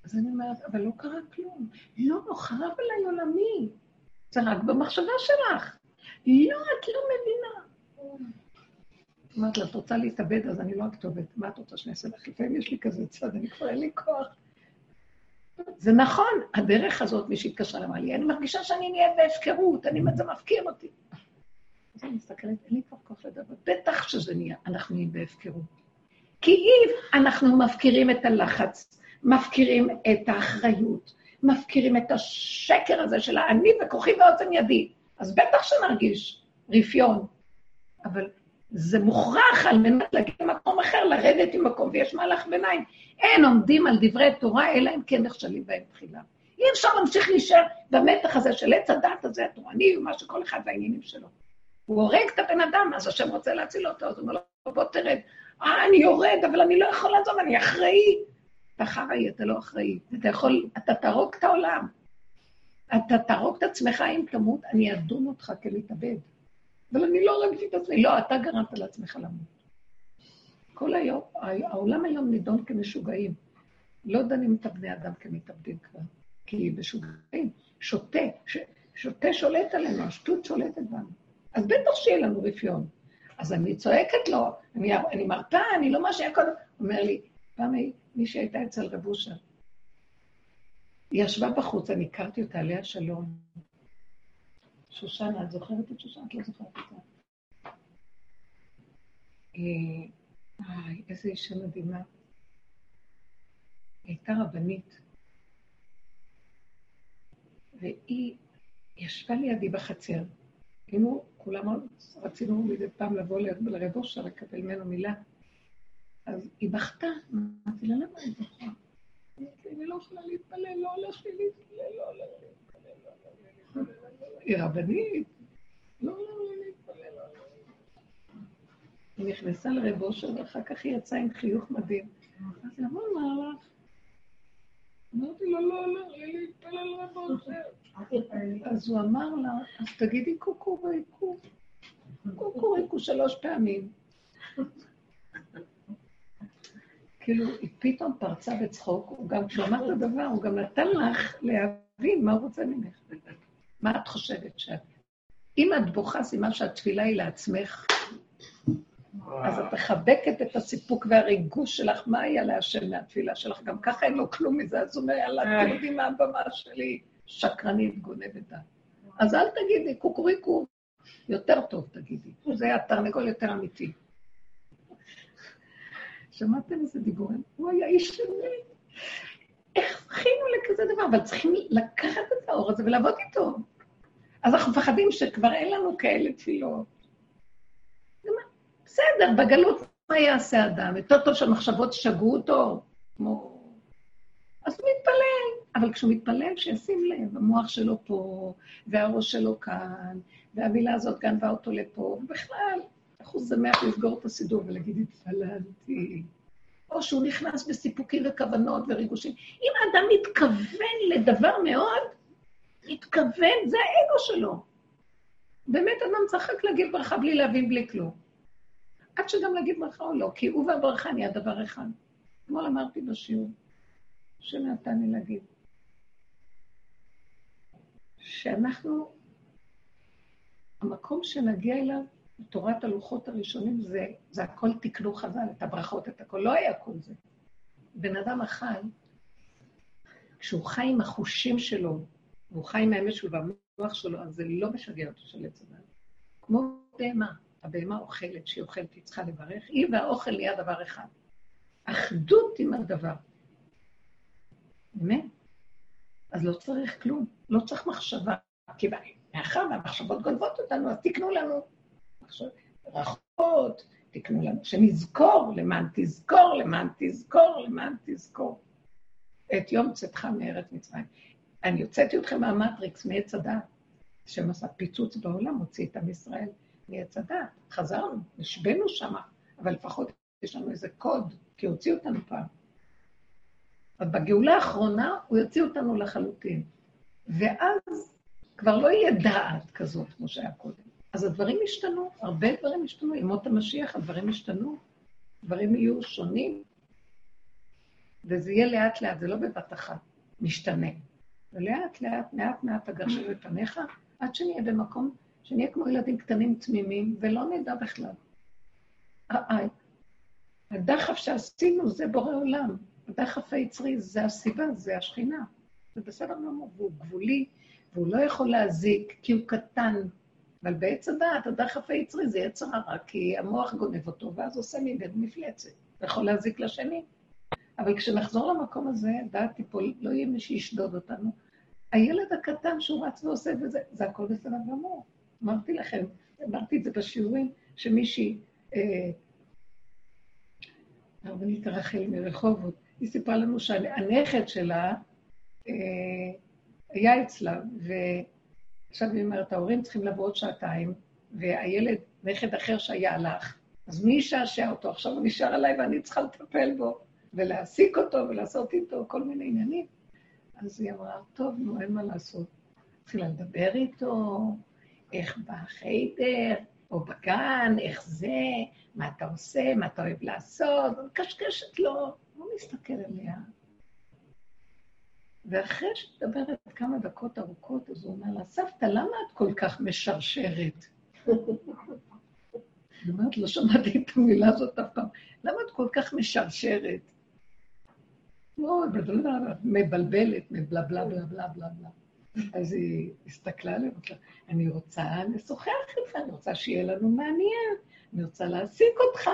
אז אני אומרת, אבל לא קרה כלום. לא, לא חרב עליי עולמי. זה רק במחשבה שלך. לא, את לא מבינה. אמרת לה, את רוצה להתאבד, אז אני לא הכתובת. מה את רוצה שאני אעשה לך? לפעמים יש לי כזה צד, אני כבר אין לי כוח. זה נכון, הדרך הזאת, מי שהתקשרה אמרה לי, אני מרגישה שאני נהיית בהפקרות, אני, זה מפקיר אותי. אז אני מסתכלת, אין לי כבר כוח לדבר. בטח שזה נהיה, אנחנו נהיים בהפקרות. כי אם אנחנו מפקירים את הלחץ, מפקירים את האחריות, מפקירים את השקר הזה של האני וכוחי ועוצם ידי, אז בטח שנרגיש רפיון. אבל זה מוכרח על מנת להגיע למקום אחר, לרדת ממקום, ויש מהלך ביניים. אין עומדים על דברי תורה, אלא אם כן נכשלים בהם תחילה. אי אפשר להמשיך להישאר במתח הזה של עץ הדת הזה, התורני, ומה שכל אחד והעניינים שלו. הוא הורג את הבן אדם, אז השם רוצה להציל אותו, אז הוא אומר לו, בוא תרד. אה, אני יורד, אבל אני לא יכול לעזוב, אני אחראי. אתה אחראי, אתה לא אחראי. אתה יכול, אתה תהרוג את העולם. אתה תהרוג את עצמך אם תמות, אני אדון אותך כלהתאבד. אבל אני לא הרגתי את עצמי. לא, אתה גרמת לעצמך למות. כל היום, העולם היום נידון כמשוגעים. לא דנים את הבני אדם כמתאבדים כבר, כי משוגעים. שוטה, ש, שוטה שולט עלינו, השטות שולטת בנו. אז בטח שיהיה לנו רפיון. אז אני צועקת לו, אני, אני מרפה, אני לא מה שהיה קודם. אומר לי, פעם מי שהייתה אצל רב אושר, היא ישבה בחוץ, אני הכרתי אותה, עליה שלום. שושנה, את זוכרת את שושנה? את לא זוכרת אותה. איי, איזה אישה מדהימה. הייתה רבנית, והיא ישבה לידי בחצר. היינו, כולם רצינו מדי פעם לבוא לרב אושר לקבל ממנו מילה. אז היא בכתה, אמרתי לה, למה היא בוכה? אני לא יכולה להתפלל, לא הולך לי להתפלל, לא הולך לי להתפלל, לא הולך לי להתפלל. היא רבנית, לא הולך לי להתפלל, לא לי היא נכנסה לרב אושר, ואחר כך היא יצאה עם חיוך מדהים. היא אמרה, מה לך? אמרתי לו, לא הולך לי להתפלל רב אושר. אז הוא אמר לה, אז תגידי קוקוריקו. קוקוריקו שלוש פעמים. כאילו, היא פתאום פרצה בצחוק, גם, כשהוא אמר את הדבר, הוא גם נתן לך להבין מה הוא רוצה ממך. מה את חושבת שאת... אם את בוכה, סימן שהתפילה היא לעצמך, אז את מחבקת את הסיפוק והריגוש שלך, מה היה להשם מהתפילה שלך? גם ככה אין לו כלום מזה, אז הוא אומר, יאללה, אתם יודעים מה הבמה שלי, שקרנית גונבת דת. אז אל תגידי, קוקוריקו, יותר טוב תגידי. זה התרנגול יותר אמיתי. שמעתם איזה דיבורים? הוא היה איש שני. איך זכינו לכזה דבר? אבל צריכים לקחת את האור הזה ולעבוד איתו. אז אנחנו מפחדים שכבר אין לנו כאלה תפילות. בסדר, בגלות מה יעשה אדם? יותר טוב שהמחשבות שגו אותו, כמו... אז הוא מתפלל, אבל כשהוא מתפלל, שישים לב, המוח שלו פה, והראש שלו כאן, והמילה הזאת גנבה אותו לפה, ובכלל, איך הוא שמח לסגור את הסידור ולהגיד, התפללתי. או שהוא נכנס בסיפוקים וכוונות וריגושים. אם האדם מתכוון לדבר מאוד, מתכוון, זה האגו שלו. באמת אדם רק להגיד ברכה בלי להבין, בלי כלום. עד שגם להגיד ברכה או לא, כי הוא והברכה נהיה דבר אחד. אתמול אמרתי בשיעור, שנתן לי להגיד, שאנחנו, המקום שנגיע אליו, תורת הלוחות הראשונים, זה, זה הכל תקנו חז"ל, את הברכות, את הכל. לא היה כל זה. בן אדם החי, כשהוא חי עם החושים שלו, והוא חי עם האמת שלו והמוח שלו, אז זה לא משגע אותו של עץ הדת. כמו בהמה. הבהמה אוכלת, שהיא אוכלת, היא צריכה לברך, היא והאוכל נהיה דבר אחד. אחדות עם הדבר. באמת? אז לא צריך כלום, לא צריך מחשבה. כי מאחר והמחשבות גונבות אותנו, אז תקנו לנו ברכות, תקנו לנו, שנזכור למען תזכור, למען תזכור, למען תזכור. את יום צאתך מארץ מצרים. אני הוצאתי אתכם מהמטריקס, מעץ הדעת. השם עשה פיצוץ בעולם, הוציא את עם ישראל מעץ הדת. חזרנו, נשבנו שמה, אבל לפחות יש לנו איזה קוד, כי הוציא אותנו פעם. אז בגאולה האחרונה הוא יוציא אותנו לחלוטין. ואז כבר לא יהיה דעת כזאת כמו שהיה קודם. אז הדברים השתנו, הרבה דברים השתנו. עם מות המשיח הדברים השתנו, דברים יהיו שונים, וזה יהיה לאט-לאט, זה לא בבת אחת, משתנה. ולאט-לאט, מעט-מעט תגרשו את פניך, עד שנהיה במקום, שנהיה כמו ילדים קטנים תמימים, ולא נדע בכלל. הדחף שעשינו זה בורא עולם. הדחף היצרי זה הסיבה, זה השכינה. זה בסדר גמור, והוא גבולי, והוא לא יכול להזיק, כי הוא קטן. אבל בעץ הדעת, הדחף היצרי זה יצר הרע, כי המוח גונב אותו, ואז עושה מבית מפלצת. זה יכול להזיק לשני. אבל כשנחזור למקום הזה, דעת תיפול, לא יהיה מי שישדוד אותנו. הילד הקטן שהוא רץ ועושה וזה, זה הכל בסדר גמור. אמרתי לכם, אמרתי את זה בשיעורים, שמישהי, אה, הרבנית רחל מרחובות, היא סיפרה לנו שהנכד שלה אה, היה אצלה, ועכשיו היא אומרת, ההורים צריכים לבוא עוד שעתיים, והילד, נכד אחר שהיה הלך, אז מי ישעשע אותו? עכשיו הוא נשאר עליי ואני צריכה לטפל בו, ולהעסיק אותו ולעשות איתו כל מיני עניינים. אז היא אמרה, טוב, נו, אין מה לעשות. התחילה לדבר איתו, איך בחיידר, או בגן, איך זה, מה אתה עושה, מה אתה אוהב לעשות, קשקשת לו, לא מסתכל עליה. ואחרי שמדברת כמה דקות ארוכות, אז הוא אומר לה, סבתא, למה את כל כך משרשרת? אני אומרת, לא שמעתי את המילה הזאת אף פעם. למה את כל כך משרשרת? לא, מבלבלת, מבלה בלה בלה בלה בלה בלה. אז היא הסתכלה עליהם, אני רוצה לשוחח איתך, אני רוצה שיהיה לנו מעניין, אני רוצה להעסיק אותך.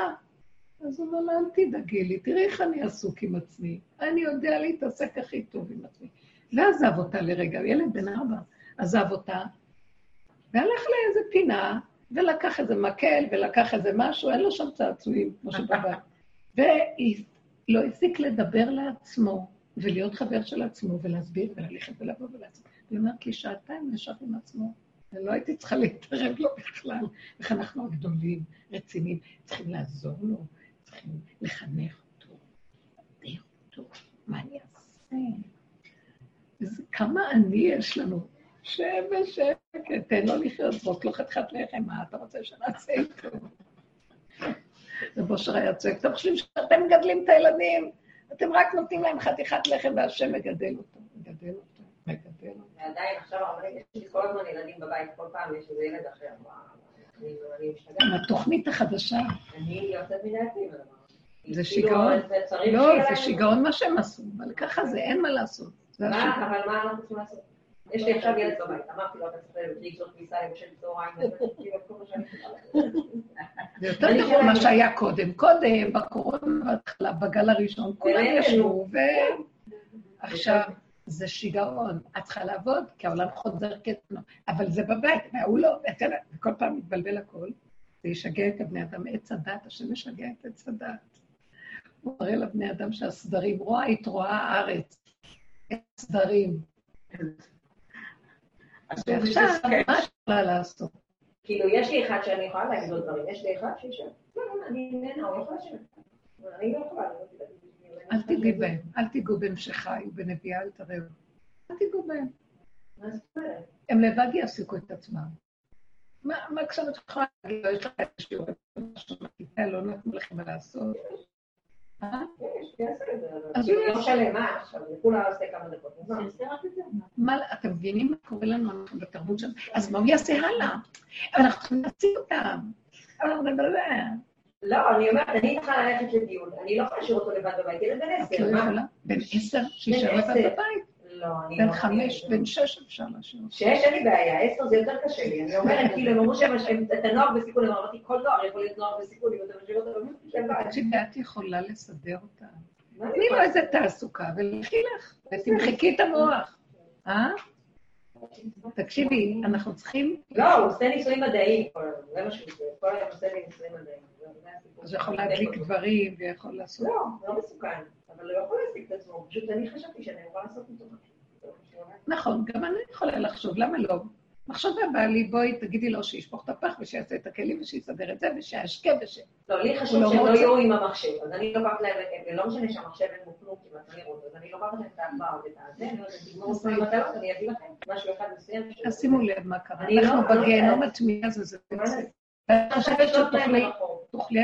אז הוא אומר לה, אל תדאגי לי, תראי איך אני עסוק עם עצמי. אני יודע להתעסק הכי טוב עם עצמי. ועזב אותה לרגע, ילד בן ארבע, עזב אותה, והלך לאיזה פינה, ולקח איזה מקל, ולקח איזה משהו, אין לו שם צעצועים, כמו שבבית. ולא הפסיק לדבר לעצמו, ולהיות חבר של עצמו, ולהסביר, וללכת ולבוא ולעצמו. היא אומרת לי, שעתיים נשאר עם עצמו, ולא הייתי צריכה להתערב לו בכלל. איך אנחנו הגדולים, רציניים, צריכים לעזור לו, צריכים לחנך אותו, לדבר אותו, מה אני אעשה? איזה, כמה אני יש לנו. שב בשקט, תן לו לחיות, זרוק לו חתיכת לחם, מה אתה רוצה שנעשה איתו? רב אושר היה צועק, אתם חושבים שאתם מגדלים את הילדים, אתם רק נותנים להם חתיכת לחם והשם מגדל אותו, מגדל אותו, מגדל אותו. ועדיין עכשיו, יש לי כל הזמן ילדים בבית, כל פעם יש איזה ילד אחר. משתגעת. התוכנית החדשה. אני יוצאת מדעתי זה שיגעון. לא, זה שיגעון מה שהם עשו, אבל ככה זה, אין מה לעשות. מה, אבל מה אנחנו צריכים לעשות? יש לי עכשיו ילד בבית, אמרתי לו, אתה צריך לגזור כניסה לבשל צהריים, זה יותר גרוע ממה שהיה קודם. קודם, בקורונה, בהתחלה, בגל הראשון, כולם ישבו, ועכשיו זה שיגעון. את צריכה לעבוד, כי העולם חוזר כתנו, אבל זה בבית, והוא לא, וכל פעם מתבלבל הכול. זה ישגע את הבני אדם, עץ הדת, השם משגע את עץ הדת. הוא מראה לבני אדם שהסדרים, רואה היית רואה הארץ, סדרים. ועכשיו, מה אפשר לעשות? כאילו, יש לי אחד שאני יכולה להגיד לו דברים, יש לי אחד שישב. לא, לא, אני נהנה, הוא יכול לשבת. אני לא יכולה... אל תיגעי בהם, אל תיגעו בהם שחיו בנביאה, אל תראו. אל תיגעו בהם. הם לבד יעסיקו את עצמם. מה כשאת יכולה להגיד, יש לך איזה שיעור, משהו לא נתנו לכם מה לעשות? אתם מבינים מה קורה לנו בתרבות שלנו? אז מה הוא יעשה הלאה? אבל אנחנו צריכים להציג אותם. לא, אני אומרת, אני צריכה ללכת לדיון, אני לא יכולה להשאיר אותו לבד בבית, ילד בן עשר. לא? בן עשר? שישאר לבד בבית? לא, אני לא... חמש, בן שש אפשר להשאיר. שש אין לי בעיה, עשר זה יותר קשה לי. אני אומרת, כאילו, הם אמרו שאת הנוער בסיכון, הם אמרתי, כל נוער יכול להיות נוער בסיכון, אם אתה משאיר אותו בבית. את יכולה לסדר אותה. תני לו איזה תעסוקה, ולכי לך, ותמחקי את המוח. אה? תקשיבי, אנחנו צריכים... לא, הוא עושה ניסויים מדעיים, זה מה שהוא עושה, כל היום עושה ניסויים מדעיים. אז הוא יכול להדליק דברים ויכול לעשות... לא, לא מסוכן, אבל הוא יכול להשיג את עצמו, פשוט אני חשבתי שאני יכולה לעשות משהו. נכון, גם אני יכולה לחשוב, למה לא? מחשבה באה לי, בואי תגידי לו שישפוך את הפח ושיעשה את הכלים ושיסדר את זה ושישקה וש... לא, לי חשוב שהם לא יהיו עם המחשב, אז אני לוקחת להם, ולא משנה שהמחשב אין בו כלום כמעט, אני רוצה, אז אני לוקחת להם את העבר ואת הזה, אני אותי עם הטלפון, אני אביא לכם משהו אחד מסוים. אז שימו לב מה קרה, אנחנו לא- בגיהנום התמיהה הזה, זה. את חושבת שתוכלי,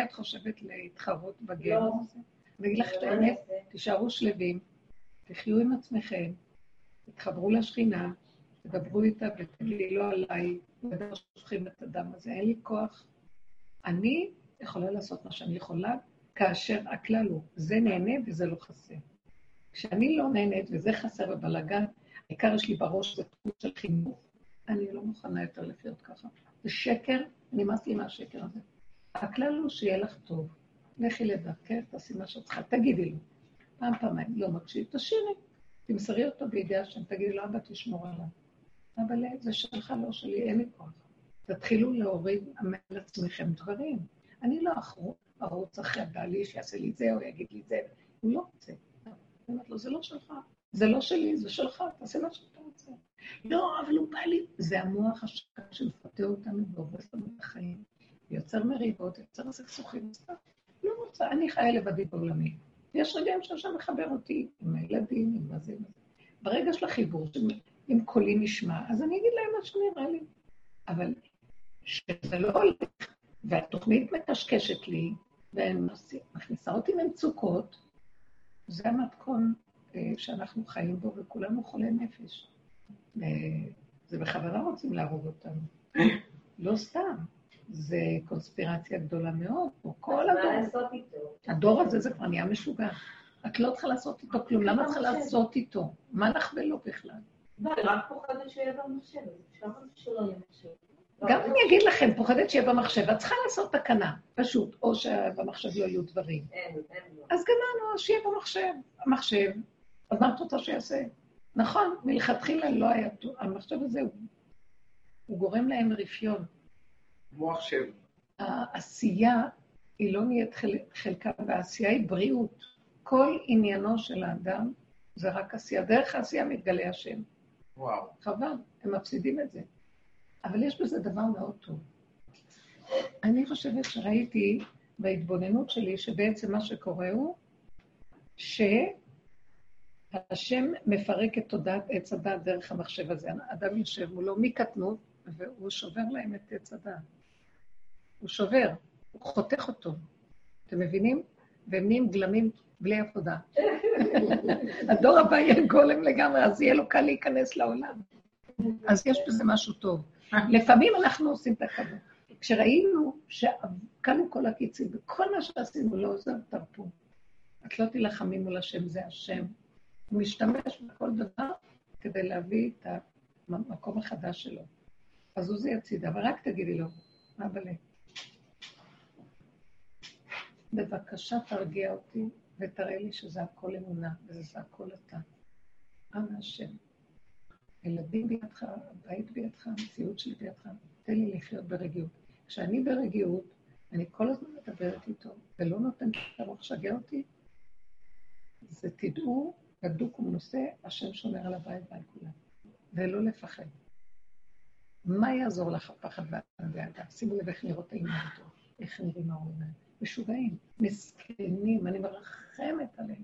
את חושבת להתחרות בגיהנום הזה? אני אגיד לך את האמת, תישארו שלווים, תחיו עם עצמכם, תתחברו לשכינה, תדברו איתה ותגידי לא עליי, לא שופכים את הדם הזה, אין לי כוח. אני יכולה לעשות מה שאני יכולה, כאשר הכלל הוא, זה נהנה וזה לא חסר. כשאני לא נהנית וזה חסר בבלאגן, העיקר יש לי בראש, זה תחום של חינוך, אני לא מוכנה יותר לחיות ככה. זה שקר, נמאס לי מהשקר הזה. הכלל הוא שיהיה לך טוב. לכי לדרכך, תעשי מה שאת צריכה, תגידי לו. פעם, פעמיים, לא מקשיב, תשאירי. תמסרי אותו בידי השם, תגידי לו, אבא, תשמור עליו. אבל זה שלך, לא שלי, אין לי כוח. תתחילו להוריד מעל עצמכם דברים. אני לא ארוץ אחרי הבעלי שיעשה לי זה או יגיד לי זה, הוא לא רוצה. אני אומרת לו, זה לא שלך, זה לא שלי, זה שלך, תעשה מה שאתה רוצה. לא, אבל הוא בא לי. זה המוח השקע שמפתה אותנו והורס לנו את החיים, יוצר מריבות, יוצר סכסוכים. לא רוצה, אני חיה לבדי בעולמי. יש רגעים שהשם מחבר אותי עם הילדים, עם מה זה, ברגע של החיבור, אם קולי נשמע, אז אני אגיד להם מה שנראה לי. אבל שזה לא הולך, והתוכנית מקשקשת לי, ומכניסה אותי למצוקות, זה המתכון אה, שאנחנו חיים בו, וכולנו חולי נפש. אה, זה בכוונה רוצים להרוג אותנו. לא סתם. זה קונספירציה גדולה מאוד, או כל הדור. הדור הזה זה כבר נהיה משוגע. את לא צריכה לעשות איתו כלום, למה צריכה לעשות איתו? מה לך ולא בכלל? לא, אני רק פוחדת שיהיה במחשב, אפשר שלא יהיה מחשב. גם אני אגיד לכם, פוחדת שיהיה במחשב, את צריכה לעשות תקנה, פשוט, או שבמחשב לא יהיו דברים. אין, אין. אז גמרנו, שיהיה במחשב. המחשב, אז מה את רוצה שיעשה? נכון, מלכתחילה לא היה המחשב הזה הוא גורם להם רפיון. מוח שם. העשייה היא לא נהיית חלקה, והעשייה היא בריאות. כל עניינו של האדם זה רק עשייה. דרך העשייה מתגלה השם. וואו. חבל, הם מפסידים את זה. אבל יש בזה דבר מאוד טוב. אני חושבת שראיתי בהתבוננות שלי שבעצם מה שקורה הוא שהשם מפרק את תודעת עץ הדת דרך המחשב הזה. אדם יושב מולו מקטנות, והוא שובר להם את עץ הדת. הוא שובר, הוא חותך אותו. אתם מבינים? והם נהיים גלמים בלי עבודה. הדור הבא יהיה גולם לגמרי, אז יהיה לו קל להיכנס לעולם. אז יש בזה משהו טוב. לפעמים אנחנו עושים את הכבוד. כשראינו שכאנו כל הקיצים, וכל מה שעשינו לא עוזר, תרפו. את לא תילחמי מול השם, זה השם. הוא משתמש בכל דבר כדי להביא את המקום החדש שלו. אז עוזי הצידה, אבל רק תגידי לו, אבא לי, בבקשה תרגיע אותי ותראה לי שזה הכל אמונה וזה הכל אתה. אנא השם. ילדים בידך, הבית בידך, המציאות שלי בידך, תן לי לחיות ברגיעות. כשאני ברגיעות, אני כל הזמן מדברת איתו, ולא נותן לרוח לשגע אותי, זה תדעו, בדוק ומנוסה, השם שומר על הבית ועל כולם. ולא לפחד. מה יעזור לך הפחד והדאגה? שימו לב איך נראות העיניים, איך נראים העיניים. משוגעים, מסכנים, אני מרחמת עליהם.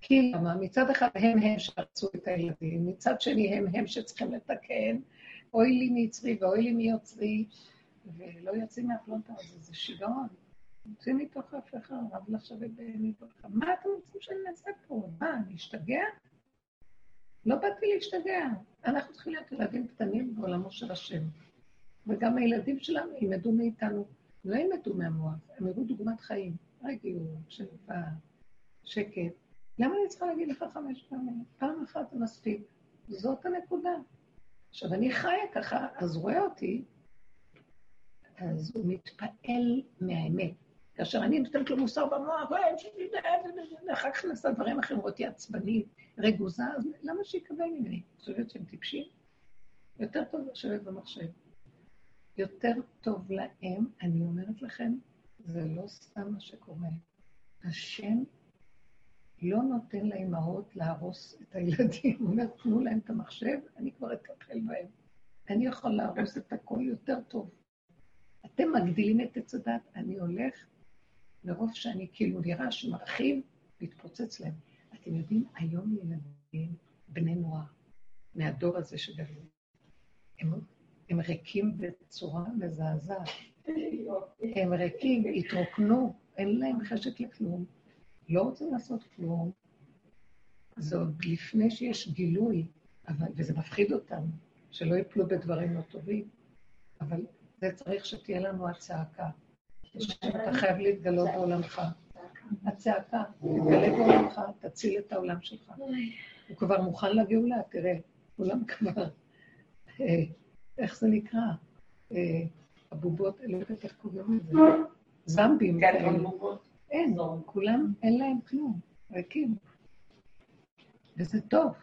כי למה? מצד אחד הם הם שרצו את הילדים, מצד שני הם הם שצריכים לתקן, אוי לי מיצרי ואוי לי מיוצרי, ולא יוצאים מהפלונטה הזה, זה שיגעון. יוצאים מתוך ההפכה, רב לשבת מתוך... מה אתם רוצים שאני אעשה פה? מה, אני אשתגע? לא באתי להשתגע. אנחנו צריכים להיות ילדים קטנים בעולמו של השם. וגם הילדים שלנו ילמדו מאיתנו לא ילמדו מהמוח, הם יראו דוגמת חיים. רגיעות, שלווה, שקט. למה אני צריכה להגיד לך חמש פעמים? פעם אחת זה מספיק. זאת הנקודה. עכשיו, אני חיה ככה, אז רואה אותי, אז הוא מתפעל מהאמת. כאשר אני נותנת לו מוסר במוח, ואחר כך נעשה דברים אחרים, אותי עצבנית, רגוזה, אז למה שיקבל ממני? את חושבת שהם טיפשים? יותר טוב לשבת במחשב. יותר טוב להם, אני אומרת לכם, זה לא סתם מה שקורה. השם לא נותן לאימהות להרוס את הילדים. הוא אומר, תנו להם את המחשב, אני כבר אטפל בהם. אני יכול להרוס את הכל יותר טוב. אתם מגדילים את עץ הדת, אני הולך, מרוב שאני כאילו נראה שמרחיב, להתפוצץ להם. אתם יודעים, היום ילדים, בני נוער, מהדור הזה שגדלו, הם, הם ריקים בצורה מזעזעת. הם ריקים, התרוקנו, אין להם חשק לכלום, לא רוצים לעשות כלום. זה עוד לפני שיש גילוי, אבל, וזה מפחיד אותנו, שלא יפלו בדברים לא טובים, אבל זה צריך שתהיה לנו הצעקה. שאתה חייב להתגלות בעולמך. הצעקה, תתגלה בעולמך, תציל את העולם שלך. הוא כבר מוכן לגאולה, תראה, כולם כבר, אה, איך זה נקרא? אה, הבובות, לא יודעת איך קוראים לזה. זמבים. כן, אין, כולם, אין להם כלום, ריקים. וזה טוב.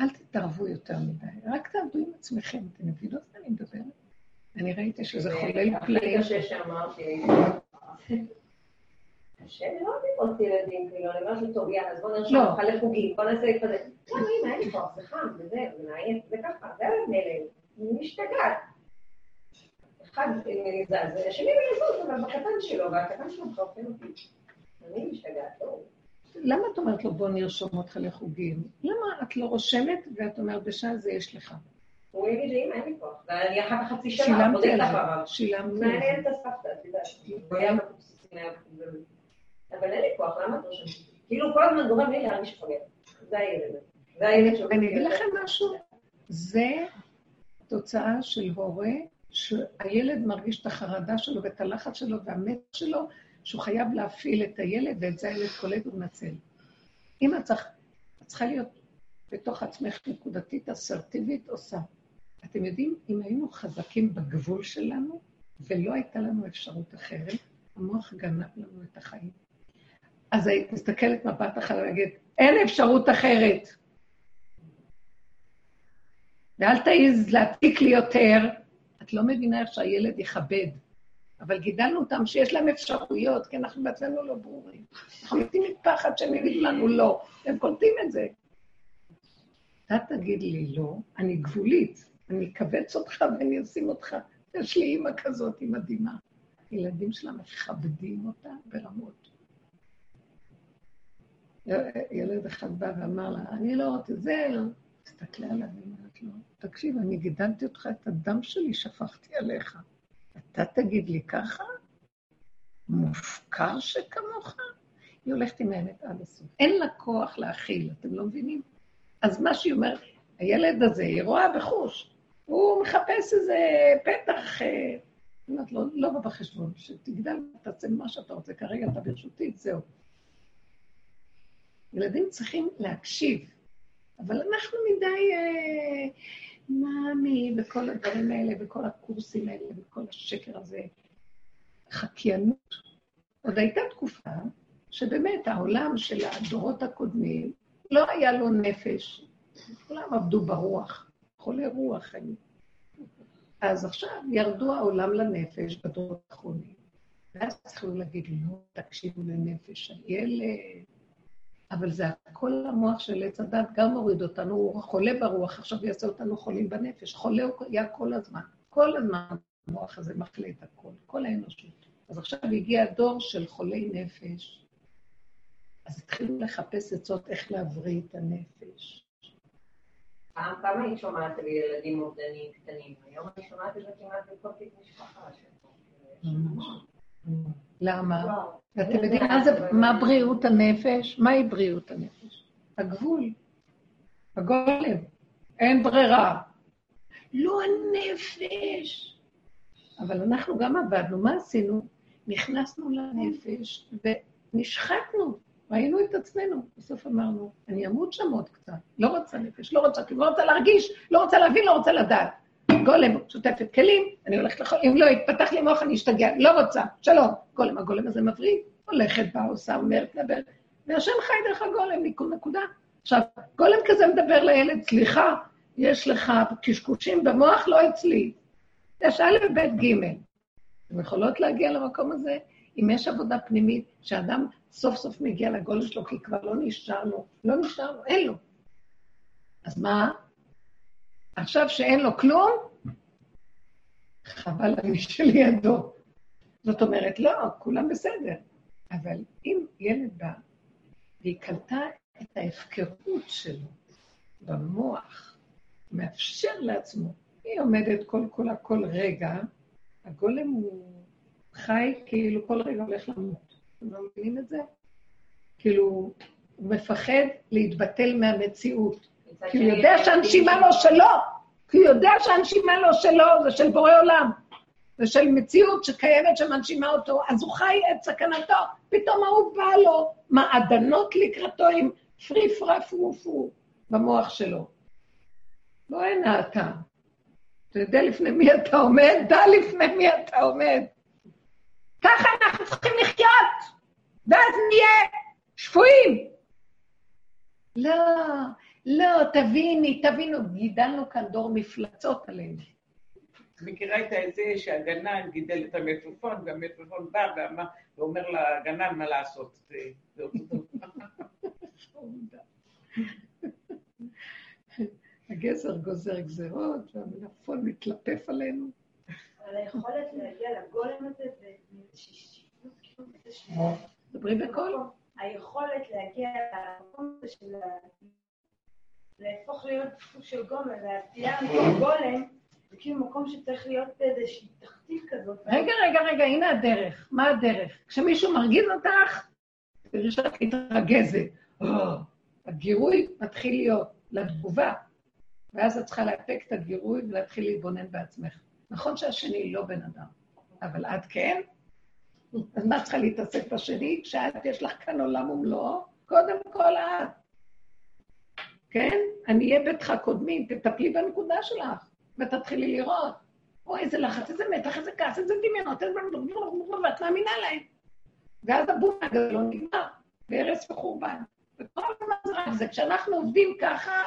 אל תתערבו יותר מדי, רק תעבדו עם עצמכם, אתם מבינות מה אני מדברת? אני ראיתי שזה חולל פלאים. קשה מאוד לראות ילדים, כאילו, אני אומרת לו, טוב, יאללה, אז בוא נרשום אותך לחוגים, בוא נעשה כזה. לא, אמא, אין לי כוח, זה חם, וזה, זה מעייף, זה מלך, אני משתגעת. אחד מזעזע, השני מזוז, אבל בקטן שלו, והקטן שלו מחרפן אותי. אני משתגעת, לא. למה את אומרת לו, בוא נרשום אותך לחוגים? למה את לא רושמת ואת אומרת, בשעה זה יש לך? הוא יגיד לי, אין לי כוח. ואני אחר כך חצי שנה, את אחריו. שילמתי מעניין את הסבתא, את יודעת. אבל אין לי כוח, למה את רושמת? כאילו כל הזמן גורם לי להרגיש חולה. זה הילד. זה הילד שלו. אני אגיד לכם משהו, זה תוצאה של הורה שהילד מרגיש את החרדה שלו ואת הלחץ שלו והמת שלו, שהוא חייב להפעיל את הילד, ואת זה הילד קולט ומנצל. אם את צריכה להיות בתוך עצמך נקודתית, אסרטיבית, עושה. אתם יודעים, אם היינו חזקים בגבול שלנו, ולא הייתה לנו אפשרות אחרת, המוח גנב לנו את החיים. אז היית מסתכלת מבט אחר ולהגיד, אין אפשרות אחרת. ואל תעיז להעתיק לי יותר, את לא מבינה איך שהילד יכבד. אבל גידלנו אותם שיש להם אפשרויות, כי אנחנו בעצמנו לא ברורים. אנחנו מתים מפחד שהם יגידו לנו לא, הם קולטים את זה. אתה תגיד לי לא, אני גבולית, אני אכווץ אותך ואני אשים אותך. יש לי אימא כזאת, היא מדהימה. ילדים שלה מכבדים אותה ברמות. ילד אחד בא ואמר לה, אני לא רוצה זה, לא. תסתכלי עליו ואומרת לו, תקשיב, אני גידלתי אותך, את הדם שלי שפכתי עליך. אתה תגיד לי ככה? מופקר שכמוך? היא הולכת עם האמת עד הסוף. אין לה כוח להכיל, אתם לא מבינים? אז מה שהיא אומרת, הילד הזה, היא רואה בחוש, הוא מחפש איזה פתח, אה, אומרת לו, לא בא בחשבון, שתגדל, תעשה מה שאתה רוצה, כרגע אתה ברשותי, זהו. ילדים צריכים להקשיב, אבל אנחנו מדי אה, מאמי וכל הדברים האלה, וכל הקורסים האלה, וכל השקר הזה. חקיינות. עוד הייתה תקופה שבאמת העולם של הדורות הקודמים, לא היה לו נפש. כולם עבדו ברוח, חולי רוח היו. אז עכשיו ירדו העולם לנפש בדורות האחרונים. ואז צריכים להגיד, לא, תקשיבו לנפש הילד. אבל זה הכל המוח של עץ הדת גם מוריד אותנו, הוא חולה ברוח, עכשיו יעשה אותנו חולים בנפש. חולה הוא היה כל הזמן. כל הזמן המוח הזה מחלה את הכל, כל האנושות. אז עכשיו הגיע הדור של חולי נפש, אז התחילו לחפש עצות איך להבריא את הנפש. פעם כמה היית שומעת על ילדים אובדניים קטנים? היום אני שומעת את זה כמעט בכל תיק משפחה. למה? ואתם יודעים מה בריאות הנפש? מהי בריאות הנפש? הגבול, הגולם. אין ברירה. לא הנפש. אבל אנחנו גם עבדנו, מה עשינו? נכנסנו לנפש ונשחקנו. ראינו את עצמנו, בסוף אמרנו, אני אמות שם עוד קצת, לא רוצה נפש, לא רוצה כלום, לא רוצה להרגיש, לא רוצה להבין, לא רוצה לדעת. גולם שוטפת כלים, אני הולכת לכל, אם לא יתפתח לי מוח אני אשתגע, לא רוצה, שלום. גולם, הגולם הזה מבריא, הולכת, באה, עושה, אומרת, מדבר, והשם חי דרך הגולם, נקודה. עכשיו, גולם כזה מדבר לילד, סליחה, יש לך קשקושים במוח, לא אצלי. יש א', ב', ג'. אתם יכולות להגיע למקום הזה? אם יש עבודה פנימית, שאדם סוף סוף מגיע לגול שלו, כי כבר לא נשאר לו, לא נשאר לו, אין לו. אז מה? עכשיו שאין לו כלום, חבל על מי שלידו. זאת אומרת, לא, כולם בסדר. אבל אם ילד בא והיא קלטה את ההפקרות שלו במוח, מאפשר לעצמו, היא עומדת כל כולה כל רגע, הגולם הוא חי כאילו כל רגע הולך למות. אתם לא מבינים את זה? כאילו, הוא מפחד להתבטל מהמציאות. כי הוא יודע שהנשימה לא שלו, כי הוא יודע שהנשימה לא שלו, זה של בורא עולם. זה של מציאות שקיימת שמנשימה אותו, אז הוא חי את סכנתו, פתאום ההוא בא לו מעדנות לקראתו עם פרי פרה פרו פרו במוח שלו. לא הנה אתה. אתה יודע לפני מי אתה עומד? דע לפני מי אתה עומד. ככה אנחנו צריכים לחיות, ואז נהיה שפויים. לא, לא, תביני, תבינו, גידלנו כאן דור מפלצות עלינו. מכירה את זה שהגנן גידל את המלפפון, והמלפפון בא ואומר לגנן מה לעשות. הגזר גוזר גזרות, והמלפפון מתלטף עלינו. אבל היכולת להגיע לגולם הזה זה דברי בקול. היכולת להגיע למקום הזה של להפוך להיות סוג של גולם, להציע גולם, זה כאילו מקום שצריך להיות באיזושהי תחתית כזאת. רגע, רגע, רגע, הנה הדרך. מה הדרך? כשמישהו מרגיז אותך, תראי שאת מתרגזת. הגירוי מתחיל להיות לתגובה, ואז את צריכה לאפק את הגירוי ולהתחיל להתבונן בעצמך. נכון שהשני לא בן אדם, אבל את כן? אז מה צריכה להתעסק בשני? כשאת יש לך כאן עולם ומלואו, קודם כל את. כן? אני אהיה ביתך קודמים, תטפלי בנקודה שלך, ותתחילי לראות. או איזה לחץ, איזה מתח, איזה כעס, איזה דמיונות, איזה... ואת מאמינה להם. ואז הבום הגדול נגמר, והרס וחורבן. וכל הזמן זה רק זה. כשאנחנו עובדים ככה,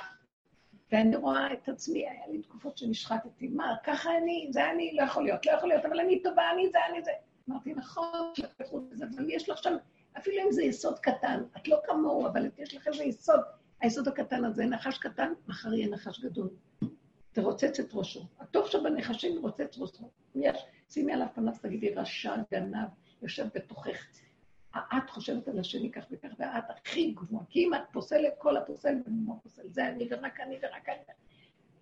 ואני רואה את עצמי, היה לי תקופות שנשחטתי, מה, ככה אני, זה אני, לא יכול להיות, לא יכול להיות, אבל אני טובה, אני זה, אני זה. אמרתי, נכון, אבל יש לך שם, אפילו אם זה יסוד קטן, את לא כמוהו, אבל יש לך איזה יסוד, היסוד הקטן הזה, נחש קטן, מחר יהיה נחש גדול. תרוצץ את ראשו. הטוב שבנחשים רוצץ ראשו. יש, שימי עליו פנס, תגידי, רשע, גנב, יושב בתוכך. את חושבת על השני כך וכך, ואת הכי גבוהה, כי אם את פוסלת, כל הפוסל במומו פוסל. זה אני ורק אני ורק אני.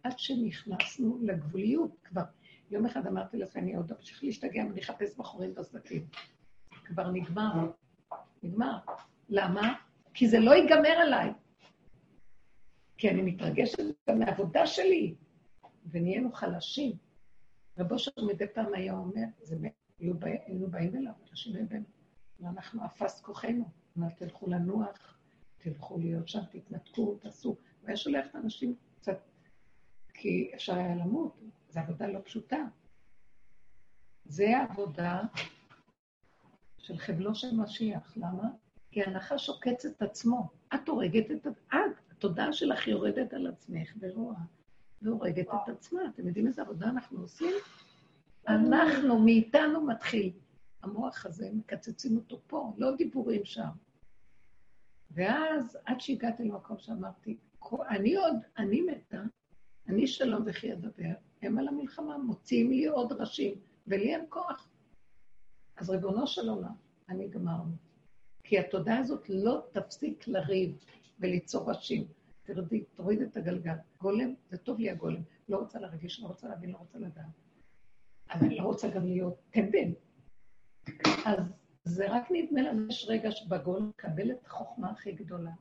עד שנכנסנו לגבוליות כבר. יום אחד אמרתי לך, אני עוד אמשיך להשתגע, אני אחפש בחורים בסדקים. כבר נגמר. נגמר. למה? כי זה לא ייגמר עליי. כי אני מתרגשת גם מהעבודה שלי, ונהיינו חלשים. רבו אושר מדי פעם היה אומר, זה היינו באים אליו, אנשים היו באים, ואנחנו אפס כוחנו. אמר, תלכו לנוח, תלכו להיות שם, תתנתקו, תעשו. הוא היה שולח את האנשים קצת, כי אפשר היה למות, זו עבודה לא פשוטה. זה העבודה של חבלו של משיח. למה? כי הנחש עוקץ את עצמו. את הורגת את... את, התודעה שלך יורדת על עצמך ורואה, והורגת את עצמה. אתם יודעים איזה עבודה אנחנו עושים? אנחנו, מאיתנו מתחיל. המוח הזה, מקצצים אותו פה, לא דיבורים שם. ואז, עד שהגעתי למקום שאמרתי, אני עוד, אני מתה, אני שלום וכי אדבר, הם על המלחמה, מוציאים לי עוד ראשים, ולי אין כוח. אז ריבונו של עולם, אני גמרנו. כי התודעה הזאת לא תפסיק לריב וליצור ראשים. תרדי, תוריד את הגלגל. גולם, זה טוב לי הגולם. לא רוצה להרגיש, לא רוצה להבין, לא רוצה לדעת. אבל לא רוצה גם להיות טמבל. אז זה רק נדמה לנו, יש רגע שבגולם מקבל את החוכמה הכי גדולה.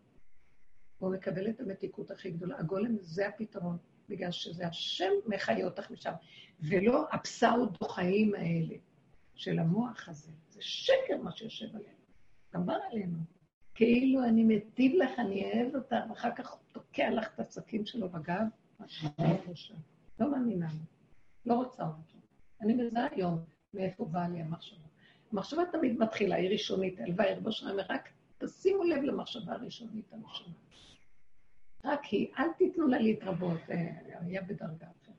הוא מקבל את המתיקות הכי גדולה. הגולם זה הפתרון. בגלל שזה השם מחיה אותך משם, ולא הפסאודו-חיים האלה של המוח הזה. זה שקר מה שיושב עלינו. גמר עלינו. כאילו אני מטיב לך, אני אוהב אותך, ואחר כך תוקע לך את הסכין שלו בגב, לא מאמינה לו. לא רוצה אותו. אני מזהה היום מאיפה באה לי המחשבה. המחשבה תמיד מתחילה, היא ראשונית, הלוואי, רבו שלם, רק תשימו לב למחשבה הראשונית הראשונה. רק היא, אל תיתנו לה להתרבות, אה, היה בדרגה אחרת.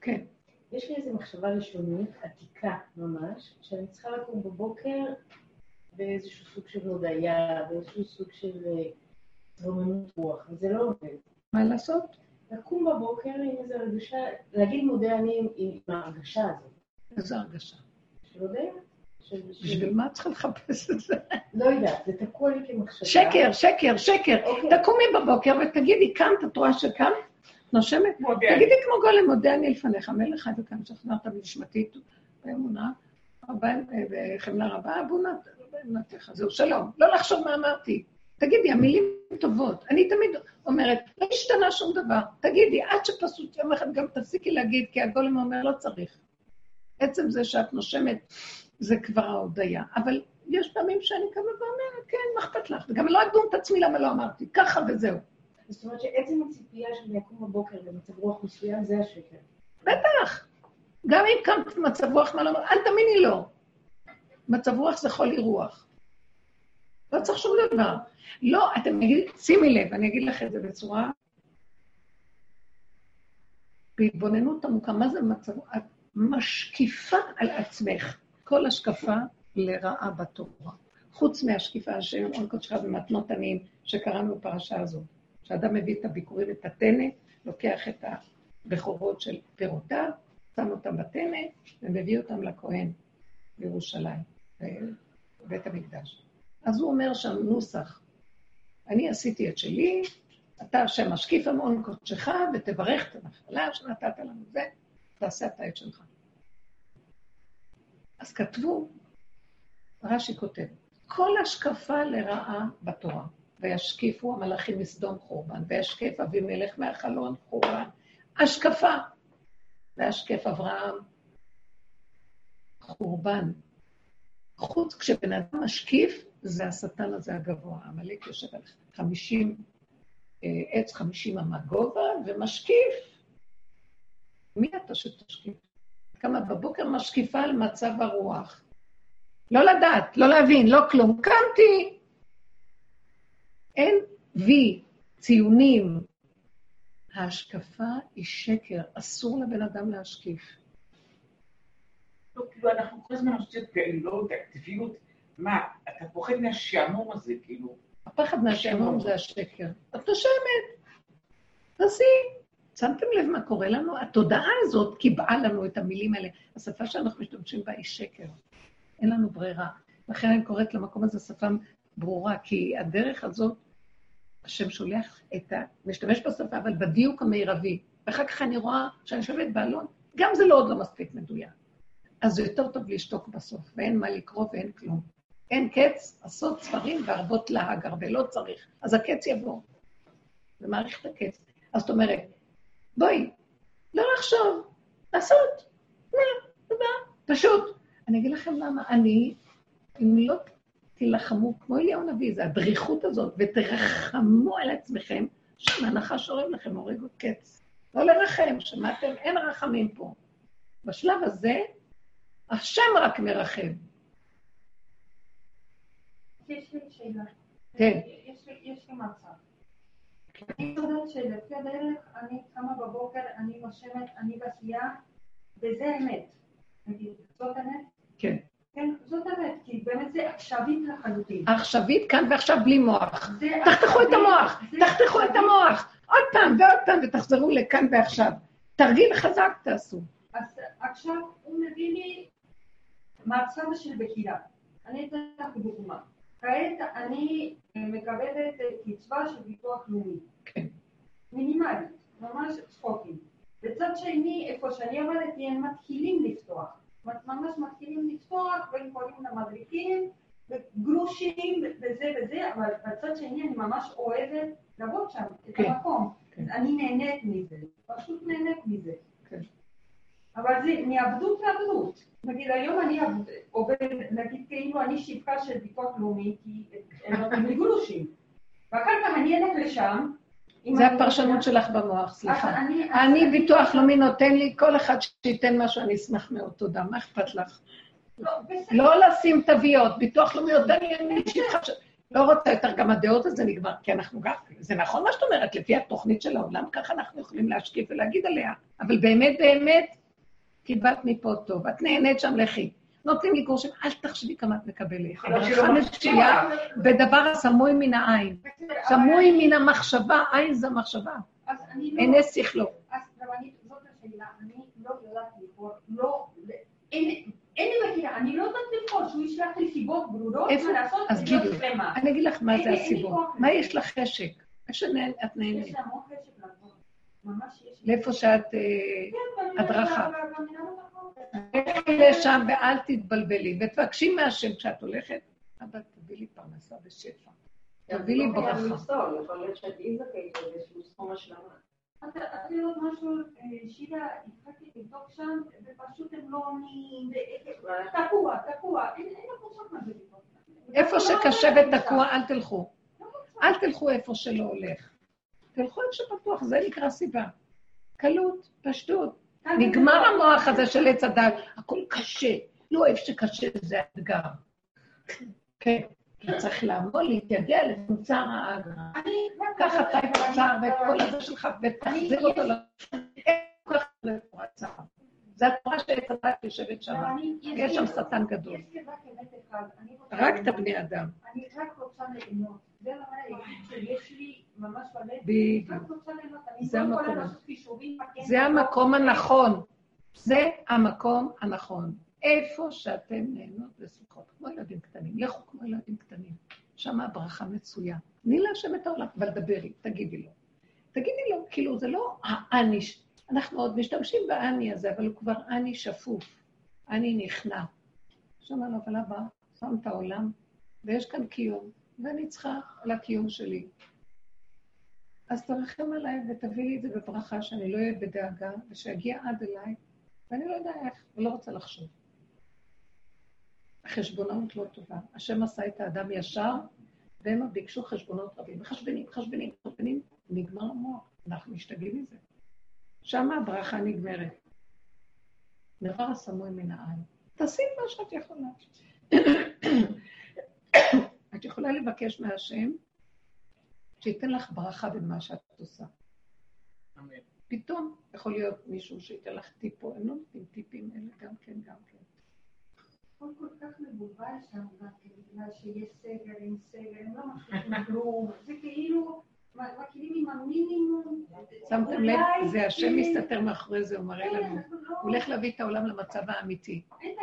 כן. יש לי איזו מחשבה ראשונית, עתיקה ממש, שאני צריכה לקום בבוקר באיזשהו סוג של הודיה, באיזשהו סוג של אה, התרוממות רוח, וזה לא עובד. מה לעשות? לקום בבוקר עם איזו הרגשה, להגיד מודה אני עם ההרגשה הזאת. איזו הרגשה. של של- בשביל מה את צריכה לחפש את זה? לא יודעת, זה תקוע לי כמחשבה. שקר, שקר, שקר. אוקיי. תקומי בבוקר ותגידי, קמת, את רואה שקמת? נושמת? תגידי כמו גולם, מודה אני לפניך, מלך חי וקם, שכנעת בנשמתי באמונה, בחמלה רבה, באמונתך. זהו, שלום. לא לחשוב מה אמרתי. תגידי, המילים טובות. אני תמיד אומרת, לא השתנה שום דבר. תגידי, עד שפשוט יום אחד גם תפסיקי להגיד, כי הגולם אומר, לא צריך. עצם זה שאת נושמת, זה כבר ההודיה. אבל יש פעמים שאני קמה ואומרת, כן, מה אכפת לך? וגם לא אדון את עצמי למה לא אמרתי, ככה וזהו. זאת אומרת שעצם הציפייה שאני אקום בבוקר במצב רוח מסוים, זה השקר. בטח. גם אם קמת במצב רוח, מה לא אומר, אל תאמיני לו. מצב רוח זה חולי רוח. לא צריך שום דבר. לא, אתם נגיד, שימי לב, אני אגיד לך את זה בצורה... בהתבוננות עמוקה, מה זה מצב... את משקיפה על עצמך. כל השקפה לרעה בתורה. חוץ מהשקיפה של עול קודשך ומתנות עניים, שקראנו בפרשה הזאת. שאדם מביא את הביקורים, את הטנא, לוקח את הבכורות של פירותיו, שם אותם בטנא, ומביא אותם לכהן בירושלים, בבית המקדש. אז הוא אומר שם נוסח, אני עשיתי את שלי, אתה השם משקיף המון קודשך, ותברך את הנחלה שנתת לנו זה, תעשה אתה את שלך. אז כתבו, רש"י כותב, כל השקפה לרעה בתורה, וישקיפו המלאכים מסדום חורבן, וישקף אבימלך מהחלון חורבן, השקפה, וישקף אברהם חורבן. חוץ, כשבן אדם משקיף, זה השטן הזה הגבוה. עמלק יושב על חמישים, אה, עץ חמישים אמה גובה, ומשקיף. מי אתה שתשקיף? קמה בבוקר משקיפה על מצב הרוח. לא לדעת, לא להבין, לא כלום. קמתי. אין וי, ציונים. ההשקפה היא שקר, אסור לבן אדם להשקיף. לא, כאילו, אנחנו כל הזמן עושים פעילות, אקטיביות. מה, אתה פוחד מהשעמום הזה, כאילו. הפחד מהשעמום זה השקר. את נושמת, תעשי. שמתם לב מה קורה לנו? התודעה הזאת קיבעה לנו את המילים האלה. השפה שאנחנו משתמשים בה היא שקר. אין לנו ברירה. לכן אני קוראת למקום הזה שפה ברורה, כי הדרך הזאת, השם שולח את ה... משתמש בשפה, אבל בדיוק המרבי. ואחר כך אני רואה שאני יושבת באלון, גם זה לא עוד לא מספיק מדויק. אז זה יותר טוב לשתוק בסוף, ואין מה לקרוא ואין כלום. אין קץ, עשות ספרים והרבות להג, הרבה לא צריך. אז הקץ יבוא. זה מעריך את הקץ. אז זאת אומרת, בואי, לא לחשוב, לעשות. מה, תודה, פשוט. אני אגיד לכם למה, אני, אם לא תילחמו, כמו אליהו הנביא, זה הדריכות הזאת, ותרחמו על עצמכם, שם הנחש אורב לכם, הורג עוד קץ. לא לרחם, שמעתם? אין רחמים פה. בשלב הזה, השם רק מרחם. יש לי שאלה. כן. יש לי- מצב. אני יודעת שלפי הדרך אני קמה בבוקר, אני נושמת, אני בעשייה, וזה האמת. נגיד, זאת האמת? כן. כן, זאת האמת, כי באמת זה עכשווית לחלוטין. העכשווית כאן ועכשיו בלי מוח. תחתכו את המוח, תחתכו את. המוח. עוד פעם ועוד פעם, ותחזרו לכאן ועכשיו. תרגיל חזק תעשו. אז עכשיו הוא מביא לי מצב של בחירה. אני אתן לך דוגמה. כעת אני אה, מקבלת אה, קצבה של ביטוח לאומי. כן. מינימלית, ממש צחוקים. בצד שני, איפה שאני עבדתי, הם מתחילים לפתוח. ממש מתחילים לפתוח, והם קוראים למדריכים, גרושים וזה וזה, אבל בצד שני אני ממש אוהבת לעבוד שם, את כן, המקום. כן. אני נהנית מזה, פשוט נהנית מזה. כן. אבל זה מעבדות לעבדות. נגיד היום אני עובדת, נגיד כאילו אני שפחה של ביטוח לאומי, כי הם נותנים לי גרושים. ואחר כך אני אלך לשם. זה הפרשנות שלך במוח, סליחה. אני- ביטוח לאומי נותן לי, כל אחד שייתן משהו, אני אשמח מאוד, תודה. מה אכפת לך? לא. לא לשים תוויות, ביטוח לאומי נותן לי, אני. לא רוצה יותר, גם הדעות הזה נגמר, כי אנחנו גם, זה נכון מה שאת אומרת, לפי התוכנית של העולם, ככה אנחנו יכולים להשקיף ולהגיד עליה. אבל באמת, באמת, קיבלת מפה טוב, את נהנית שם, לכי. נותנים לי גרושים, אל תחשבי כמה את מקבלת. הברכה מצויה אותך. בדבר הסמוי מן העין. סמוי מן המחשבה, עין זה מחשבה. אז אני לא... עיני שכלו. אז רבנית, זאת השאלה, אני לא יודעת לבחור, לא... אין לי מכירה, אני לא יודעת לבחור, שהוא ישלח לי סיבות ברורות? מה לעשות, אז שלמה. אני אגיד לך מה זה הסיבות. מה. יש לך חשק? איך שאת יש נהנית? לי המון חשק לעבור. ממש יש לי. לאיפה שאת... אה, כן, הדרכה. לא יודעת. לכי לשם ואל תתבלבלי, ותבקשי מהשם כשאת הולכת, אבא, תביא לי פרנסה בשפע. תביא לי לא ברכה. יכול להיות שאת תהיי זכאית לאיזשהו סכום השלמה. יודעת משהו, אה, שירה, התחלתי לבדוק שם, ופשוט הם לא עונים, תקוע, תקוע, אין לך מושג מה זה לבדוק. איפה לא שקשה ותקוע. אל תלכו. אל תלכו איפה שלא הולך. תלכו איפה שפתוח, זה נקרא סיבה. קלות, פשטות. נגמר המוח הזה של עץ הדת, הכל קשה. לא אוהב שקשה, זה אתגר. כן, אתה צריך לעמוד, להתייגע לצמצר האגרה. אני קח אתה את הצער ואת כל הזה שלך ותחזיר אותו ל... אין כל כך זה תורת צער. זה התורה שעץ הדת יושבת שם. יש שם שטן גדול. רק את. הבני אדם. אני רק רוצה ליהנות. זה לא המקום זה מה לא. המקום הנכון. זה המקום הנכון. איפה שאתם נהנות ושמחות, כמו ילדים קטנים. לכו כמו ילדים קטנים. שם הברכה מצויה. תני להשם את העולם, אבל דברי, תגידי לו. תגידי לו, כאילו, זה לא האני, אנחנו עוד משתמשים באני הזה, אבל הוא כבר אני שפוף, אני נכנע. שאומר לו, אבל אבא, שם את העולם, ויש כאן קיום, ואני צריכה לקיום שלי. אז תרחם עליי ותביא לי את זה בברכה, שאני לא אהיה בדאגה, ושיגיע עד אליי, ואני לא יודע איך, ולא רוצה לחשוב. החשבונאות לא טובה. השם עשה את האדם ישר, עוד ביקשו חשבונות רבים. מחשבנים, מחשבנים, מחשבנים, נגמר המוח. אנחנו משתגעים מזה. שם הברכה נגמרת. דבר הסמוי מן העין. תעשי מה שאת יכולה. את יכולה לבקש מהשם שייתן לך ברכה במה שאת עושה. אמן. פתאום יכול להיות מישהו שייתן לך טיפו, הם לא נותנים טיפים אלה גם כן, גם כן. הכל כל כך מבולבל שם, כן, בגלל שיש סגר עם סגר, הם לא מכירים כלום. זה כאילו, מכירים עם המינימום. שמתם לב, זה השם. מסתתר מאחורי זה, הוא מראה לנו. הוא הולך להביא את העולם למצב האמיתי. אין?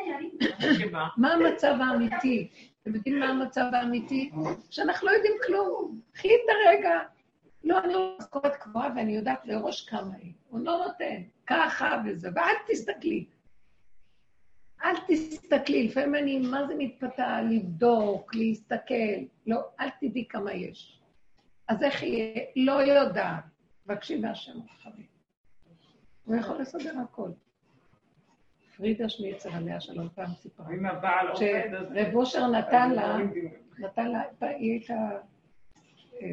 מה המצב האמיתי? אתם יודעים מה המצב האמיתי? שאנחנו לא יודעים כלום. קחי את הרגע. לא, אני לא משכורת קבועה ואני יודעת לראש כמה היא. הוא לא נותן. ככה וזה, ואל תסתכלי. אל תסתכלי, לפעמים אני, מה זה מתפתה? לבדוק, להסתכל. לא, אל תדעי כמה יש. אז איך יהיה? לא יודעת. בבקשי מהשם רחמים. הוא יכול לסדר הכל. פרידה שניצר עליה שלום פעם סיפרה. אם הבעל עובד, אז... שרב אושר נתן לה, אז- נתן לה, היא הייתה אה,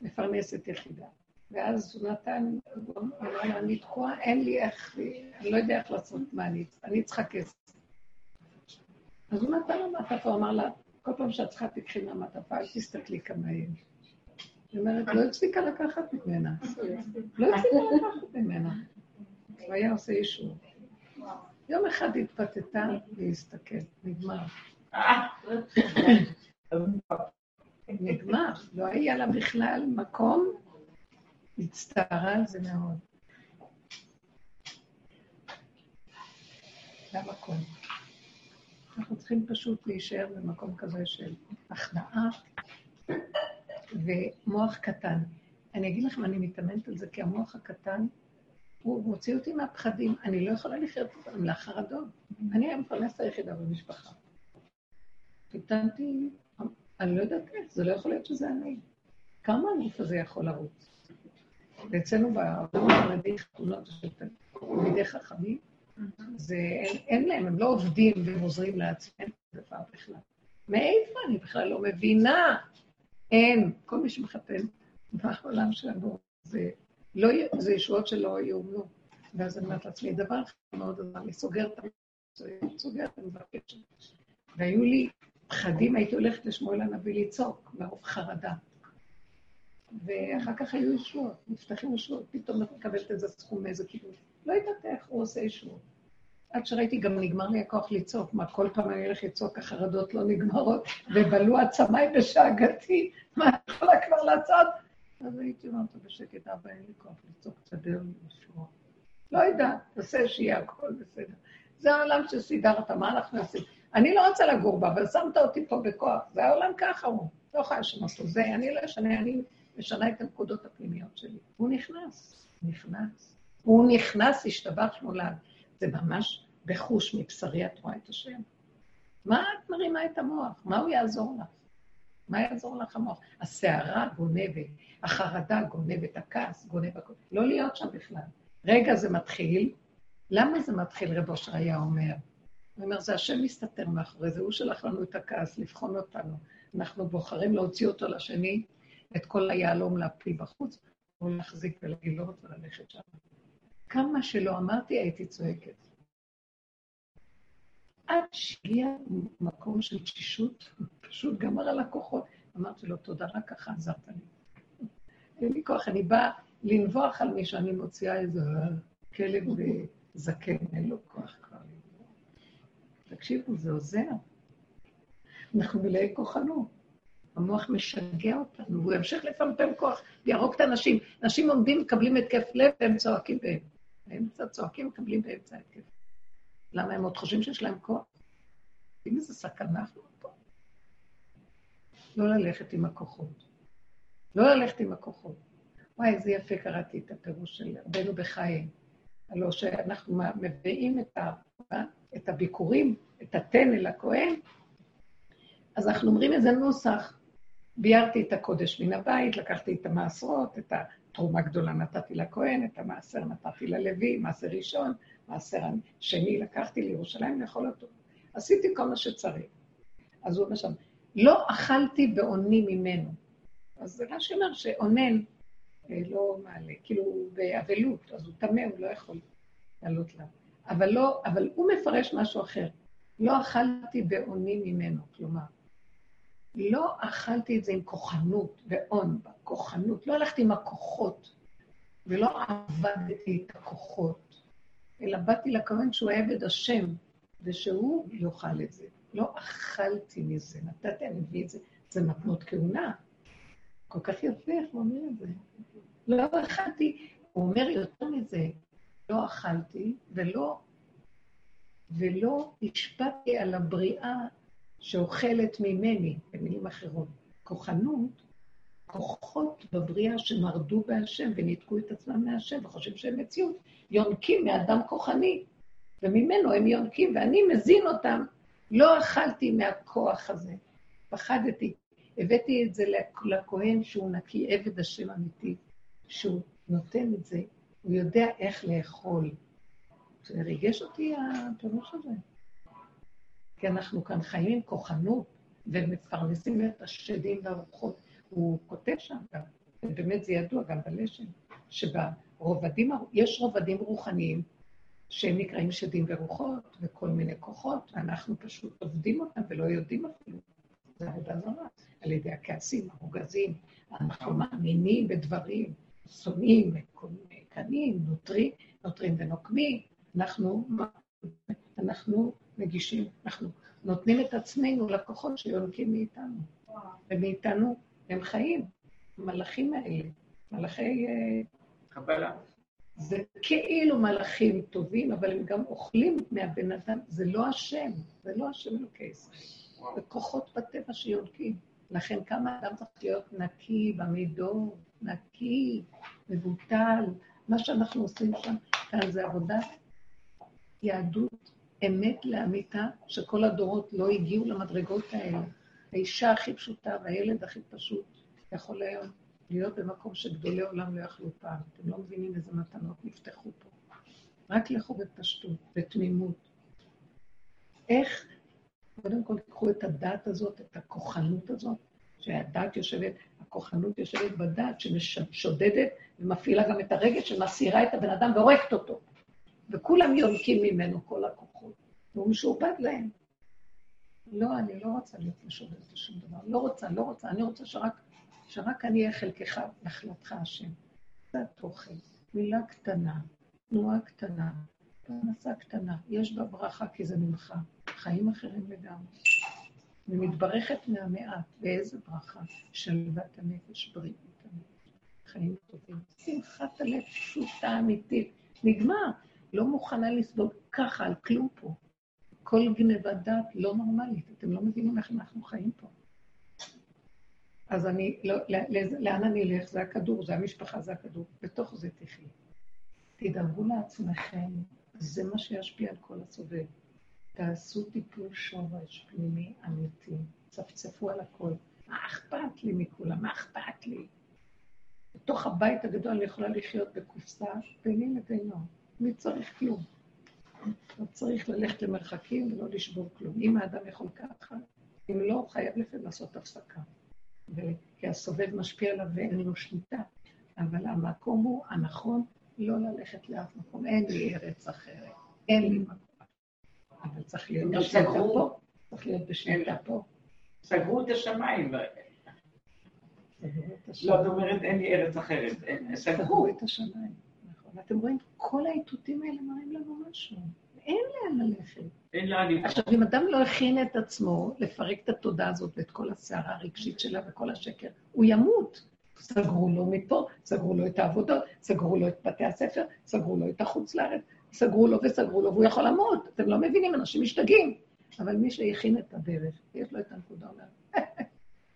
מפרנסת יחידה. ואז הוא נתן, הוא אמר לה, אני תקועה, אין לי איך, אני לא יודע איך לעשות מה אני, אני צריכה כסף. אז הוא נתן לה מעטפה, הוא אמר לה, כל פעם שאת צריכה תקחי מהמעטפה, אל תסתכלי כמה יש. היא אומרת, לא הפסיקה לקחת ממנה. לא הפסיקה לקחת ממנה. הוא היה עושה אישור. יום אחד התפתתה להסתכל, נגמר. נגמר, לא היה לה בכלל מקום, הצטערה על זה מאוד. זה המקום. אנחנו צריכים פשוט להישאר במקום כזה של הכנעה ומוח קטן. אני אגיד לכם, אני מתאמנת על זה, כי המוח הקטן, הוא מוציא אותי מהפחדים. אני לא יכולה לחיות עם לחרדות. אני המפרנסת היחידה במשפחה. פיתנתי אני לא יודעת איך, זה לא יכול להיות שזה אני. כמה הגוף הזה יכול לרוץ? ואצלנו בעולם החרדי חתונות של תלמידי חכמים, זה, אין, אין להם, הם לא עובדים והם עוזרים לעצמם דבר בכלל. מאיפה? אני בכלל לא מבינה. אין. כל מי שמחתן בעולם שלנו, זה, לא, זה ישועות שלא יאומנו. ואז אני אומרת לעצמי, דבר אחד מאוד עזר לי, סוגרת את ה... סוגרת, אני מבקשת. והיו לי פחדים, הייתי הולכת לשמואל הנביא לצעוק, מרוב חרדה. ואחר כך היו ישועות, נפתחים ישועות, פתאום את מקבלת איזה סכום מאיזה כיוון. לא יודעת איך הוא עושה ישועות. עד שראיתי, גם נגמר לי הכוח לצעוק. מה, כל פעם אני הולך לצעוק, החרדות לא נגמרות, ובלו עצמיי בשאגתי, מה, אני יכולה כבר לצעוד? אז הייתי אומרת לו בשקט, אבא, אין לי כוח לצעוק, תסדר לי משהו. לא יודעת, תעשה שיהיה הכל בסדר. זה העולם שסידרת, מה אנחנו עושים? אני לא רוצה לגור בה, אבל שמת אותי פה בכוח. זה העולם ככה הוא, לא יכולה לשנות. זה, אני לא אשנה, אני משנה את הנקודות הפנימיות שלי. הוא נכנס, נכנס. הוא נכנס, השתבח שמולד. זה ממש בחוש מבשרי את רואה את השם. מה את מרימה את המוח? מה הוא יעזור לך? מה יעזור לך המוח? הסערה גונבת, החרדה גונבת, הכעס גונב הכול. לא להיות שם בכלל. רגע זה מתחיל, למה זה מתחיל, רב אושר היה אומר? הוא אומר, זה השם מסתתר מאחורי זה, הוא שלח לנו את הכעס, לבחון אותנו. אנחנו בוחרים להוציא אותו לשני, את כל היהלום להפיל בחוץ, או להחזיק ולגילות וללכת שם. כמה שלא אמרתי, הייתי צועקת. עד שהגיע מקום של תשישות, פשוט גמר על הכוחות. אמרתי לו, תודה, רק ככה עזרת לי. אין לי כוח, אני באה לנבוח על מישהו, אני מוציאה איזה כלב וזקן, אין לו כוח כבר. תקשיבו, זה עוזר. אנחנו מלאי כוחנות. המוח משגע אותנו, והוא ימשיך לפמפם כוח, ויהרוג את האנשים. אנשים עומדים, מקבלים התקף לב, והם צועקים. הם קצת צועקים, מקבלים באמצע התקף. למה הם עוד חושבים שיש להם כוח? אם איזה סכנה אנחנו פה. לא ללכת עם הכוחות. לא ללכת עם הכוחות. וואי, איזה יפה קראתי את הפירוש של רבנו בחיים. הלוא שאנחנו מביאים את, ה, את הביקורים, את התן אל הכהן, אז אנחנו אומרים איזה נוסח. ביארתי את הקודש מן הבית, לקחתי את המעשרות, את התרומה גדולה נתתי לכהן, את המעשר נתתי ללוי, מעשר ראשון, מעשר שני לקחתי לירושלים לאכול אותו. עשיתי כל מה שצריך. אז הוא אומר שם, לא אכלתי באוני ממנו. אז זה רש"י אומר שאונן אה, לא מעלה, כאילו באבלות, אז הוא טמא, הוא לא יכול לעלות לה. אבל לא, אבל הוא מפרש משהו אחר. לא אכלתי באוני ממנו, כלומר, לא אכלתי את זה עם כוחנות ואון, בכוחנות, לא הלכתי עם הכוחות, ולא עבדתי את הכוחות, אלא באתי לכהן שהוא עבד השם, ושהוא יאכל את זה. לא אכלתי מזה, נתתי, אני מביא את זה, זה מתנות כהונה. כל כך יפה איך הוא אומר את זה. לא אכלתי, הוא אומר יותר מזה, לא אכלתי ולא, ולא השפעתי על הבריאה שאוכלת ממני, במילים אחרות. כוחנות, כוחות בבריאה שמרדו בהשם וניתקו את עצמם מהשם וחושבים שהם מציאות, יונקים מאדם כוחני, וממנו הם יונקים, ואני מזין אותם. לא אכלתי מהכוח הזה, פחדתי. הבאתי את זה לכהן שהוא נקי, עבד השם אמיתי, שהוא נותן את זה, הוא יודע איך לאכול. זה ריגש אותי הפירוש הזה. כי אנחנו כאן חיים עם כוחנות ומפרנסים את השדים והרוחות. הוא כותב שם גם, ובאמת זה ידוע גם בלשם, שברובדים, יש רובדים רוחניים שהם נקראים שדים ורוחות וכל מיני כוחות, ואנחנו פשוט עובדים אותם ולא יודעים אפילו. זה עבודה זרה, על ידי הכעסים, הרוגזים, אנחנו מאמינים בדברים, שונאים, קנים, נוטרים, נוטרים ונוקמים, אנחנו, אנחנו מגישים, אנחנו נותנים את עצמנו לכוחות שיונקים מאיתנו. ומאיתנו הם חיים, המלאכים האלה, מלאכי... אה, קבלה. זה כאילו מלאכים טובים, אבל הם גם אוכלים מהבן אדם, זה לא השם, זה לא השם אלוקי ישראל. זה כוחות בטבע שיונקים. לכן כמה אדם צריך להיות נקי במידות, נקי, מבוטל. מה שאנחנו עושים שם, כאן זה עבודת יהדות אמת לאמיתה, שכל הדורות לא הגיעו למדרגות האלה. האישה הכי פשוטה והילד הכי פשוט יכול היום להיות במקום שגדולי עולם לא יכלו פעם. אתם לא מבינים איזה מתנות נפתחו פה. רק לכו בפשטות, בתמימות. איך, קודם כל תיקחו את הדת הזאת, את הכוחנות הזאת, שהדת יושבת, הכוחנות יושבת בדת ששודדת ומפעילה גם את הרגש שמסירה את הבן אדם והורגת אותו. וכולם יונקים ממנו כל הכוחות, והוא משועבד להם. לא, אני לא רוצה להיות משועבדת לשום דבר. לא רוצה, לא רוצה. אני רוצה שרק, שרק אני אהיה חלקך, נחלתך השם. זה התוכן. מילה קטנה, תנועה קטנה, פרנסה קטנה, יש בה ברכה כי זה ממך. חיים אחרים לגמרי. אני מתברכת מהמעט, ואיזה ברכה? שלוות הנפש, בריאות הנפש, חיים טובים. שמחת הלב פשוטה, אמיתית. נגמר. לא מוכנה לסבול ככה על כלום פה. כל גנבת דעת לא נורמלית. אתם לא מבינים איך אנחנו חיים פה. אז אני, לא, לאן אני אלך? זה הכדור, זה המשפחה, זה הכדור. בתוך זה תחי. תדאגו לעצמכם, זה מה שישפיע על כל הסובב. תעשו טיפול שורש פנימי אמיתי, צפצפו על הכל. מה אכפת לי מכולם? מה אכפת לי? בתוך הבית הגדול אני יכולה לחיות בקופסה ביני לבינו. מי צריך כלום? לא צריך ללכת למרחקים ולא לשבור כלום. אם האדם יכול ככה, אם לא, חייב לפעמים לעשות הפסקה. כי הסובב משפיע עליו ואין לו שליטה. אבל המקום הוא הנכון לא ללכת לאף מקום. אין לי ארץ אחרת, אין לי מקום. אבל צריך להיות בשליטה פה. צריך להיות בשליטה פה. סגרו את השמיים. לא, את אומרת, אין לי ארץ אחרת. סגרו את השמיים. נכון. אתם רואים, כל האיתותים האלה מראים לנו משהו. אין לאן ללכת. אין לאן. עכשיו, אם אדם לא הכין את עצמו לפרק את התודעה הזאת ואת כל הסערה הרגשית שלה וכל השקר, הוא ימות. סגרו לו מפה, סגרו לו את העבודות, סגרו לו את בתי הספר, סגרו לו את החוץ לארץ, סגרו לו וסגרו לו, והוא יכול למות. אתם לא מבינים, אנשים משתגעים. אבל מי שהכין את הדרך, יש לו את הנקודה, אומר,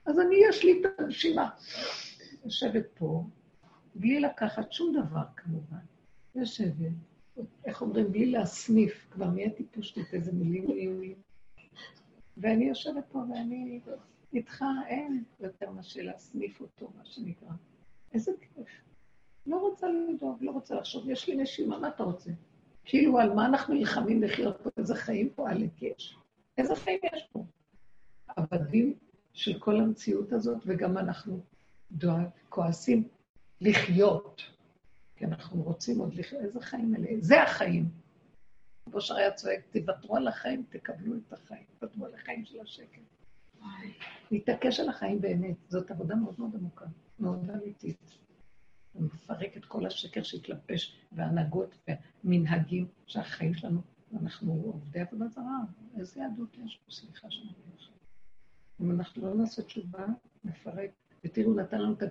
אז אני, יש לי את הנשימה. יושבת פה, בלי לקחת שום דבר כמובן. יושבת, איך אומרים, בלי להסניף, כבר נהייתי פושטית איזה מילים איומים. ואני יושבת פה ואני איתך, אין יותר מאשר להסניף אותו, מה שנקרא. איזה כיף. לא רוצה לדאוג, לא רוצה לחשוב, יש לי נשימה, מה אתה רוצה? כאילו, על מה אנחנו נלחמים לחיות פה? איזה חיים פה עלק יש? איזה חיים יש פה? עבדים של כל המציאות הזאת, וגם אנחנו דואג, כועסים לחיות, כי אנחנו רוצים עוד לחיות. איזה חיים אלה? זה החיים. כמו שהיה צועק, תוותרו על החיים, תקבלו את החיים, תוותרו על החיים של השקר. להתעקש על החיים באמת, זאת עבודה מאוד מאוד עמוקה, מאוד אמיתית. מפרק את כל השקר שהתלבש, והנהגות והמנהגים שהחיים שלנו, אנחנו עובדי עבודה זרה. איזה יהדות יש פה? סליחה שאני אומרת אם אנחנו לא נעשה תשובה, נפרק. ותראו, נתן לנו את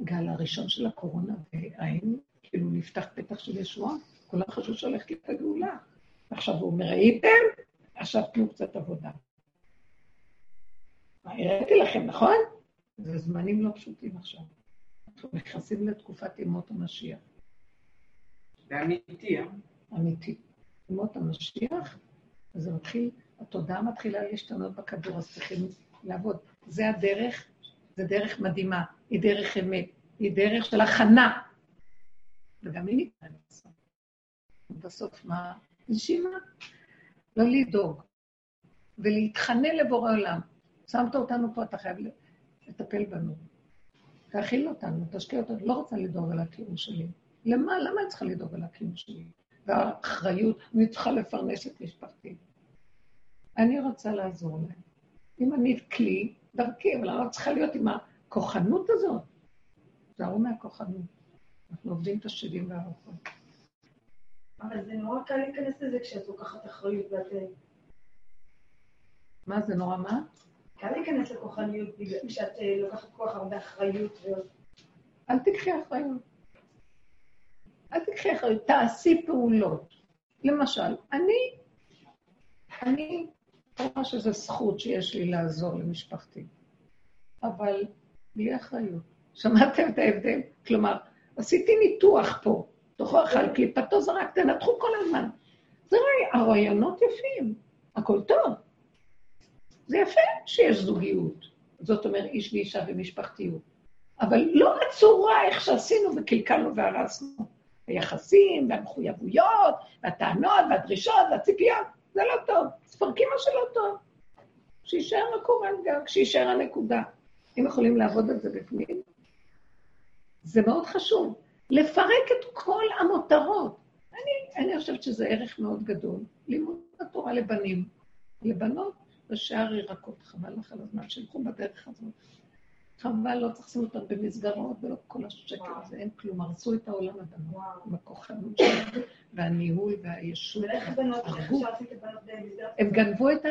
הגל הראשון של הקורונה, והיינו, כאילו נפתח פתח של ישועה, כולם חשבו שהולכת להיות הגאולה. עכשיו הוא אומר, ראיתם? עכשיו תנו קצת עבודה. הראיתי לכם, נכון? זה זמנים לא פשוטים עכשיו. אנחנו נכנסים לתקופת ימות המשיח. זה אמיתי, אה? אמיתי. ימות המשיח, זה מתחיל, התודעה מתחילה להשתנות בכדור, אז צריכים לעבוד. זה הדרך, זה דרך מדהימה, היא דרך אמת, היא דרך של הכנה. וגם היא ניתנת בסוף. בסוף מה? נשימה. לא לדאוג, ולהתחנן לבורא עולם. שמת אותנו פה, אתה חייב לטפל בנו. תאכיל אותנו, תשקיע אותנו. לא רוצה לדאוג על הקיום שלי. למה? למה אני צריכה לדאוג על הקיום שלי? והאחריות, אני צריכה לפרנס את משפחתי. אני רוצה לעזור להם. אם אני כלי, דרכי, אבל אני לא צריכה להיות עם הכוחנות הזאת. תזהרו מהכוחנות. אנחנו עובדים את השדים והרוחות. אבל זה נורא קל להיכנס לזה כשאת לוקחת אחריות ואת... מה זה נורא מה? קל להיכנס לכוחניות כשאת אה, לוקחת כל כך הרבה אחריות ו... אל תקחי אחריות. אל תקחי אחריות, תעשי פעולות. למשל, אני, אני רואה שזו זכות שיש לי לעזור למשפחתי, אבל בלי אחריות. שמעתם את ההבדל? כלומר, עשיתי ניתוח פה, תוכו אכל קליפתו זרק, תנתחו כל הזמן. זה הרעיונות יפים, הכל טוב. זה יפה שיש זוגיות, זאת אומרת איש ואישה ומשפחתיות, אבל לא הצורה איך שעשינו וקלקלנו והרסנו. היחסים והמחויבויות והטענות והדרישות והציפיות, זה לא טוב. תפרקי מה שלא טוב. שיישאר הקורת גג, שיישאר הנקודה. אם יכולים לעבוד על זה בפנים, זה מאוד חשוב. לפרק את כל המותרות. אני, אני חושבת שזה ערך מאוד גדול, לימוד התורה לבנים. לבנות בשער ירקות, חבל לך על הזמן, שילכו בדרך הזאת. חבל, לא צריך לשים אותם במסגרות ולא כל השקר הזה, אין כלום, הרסו את העולם הבנות, עם הכוחנות שלהם, והניהול והישות. הם גנבו את.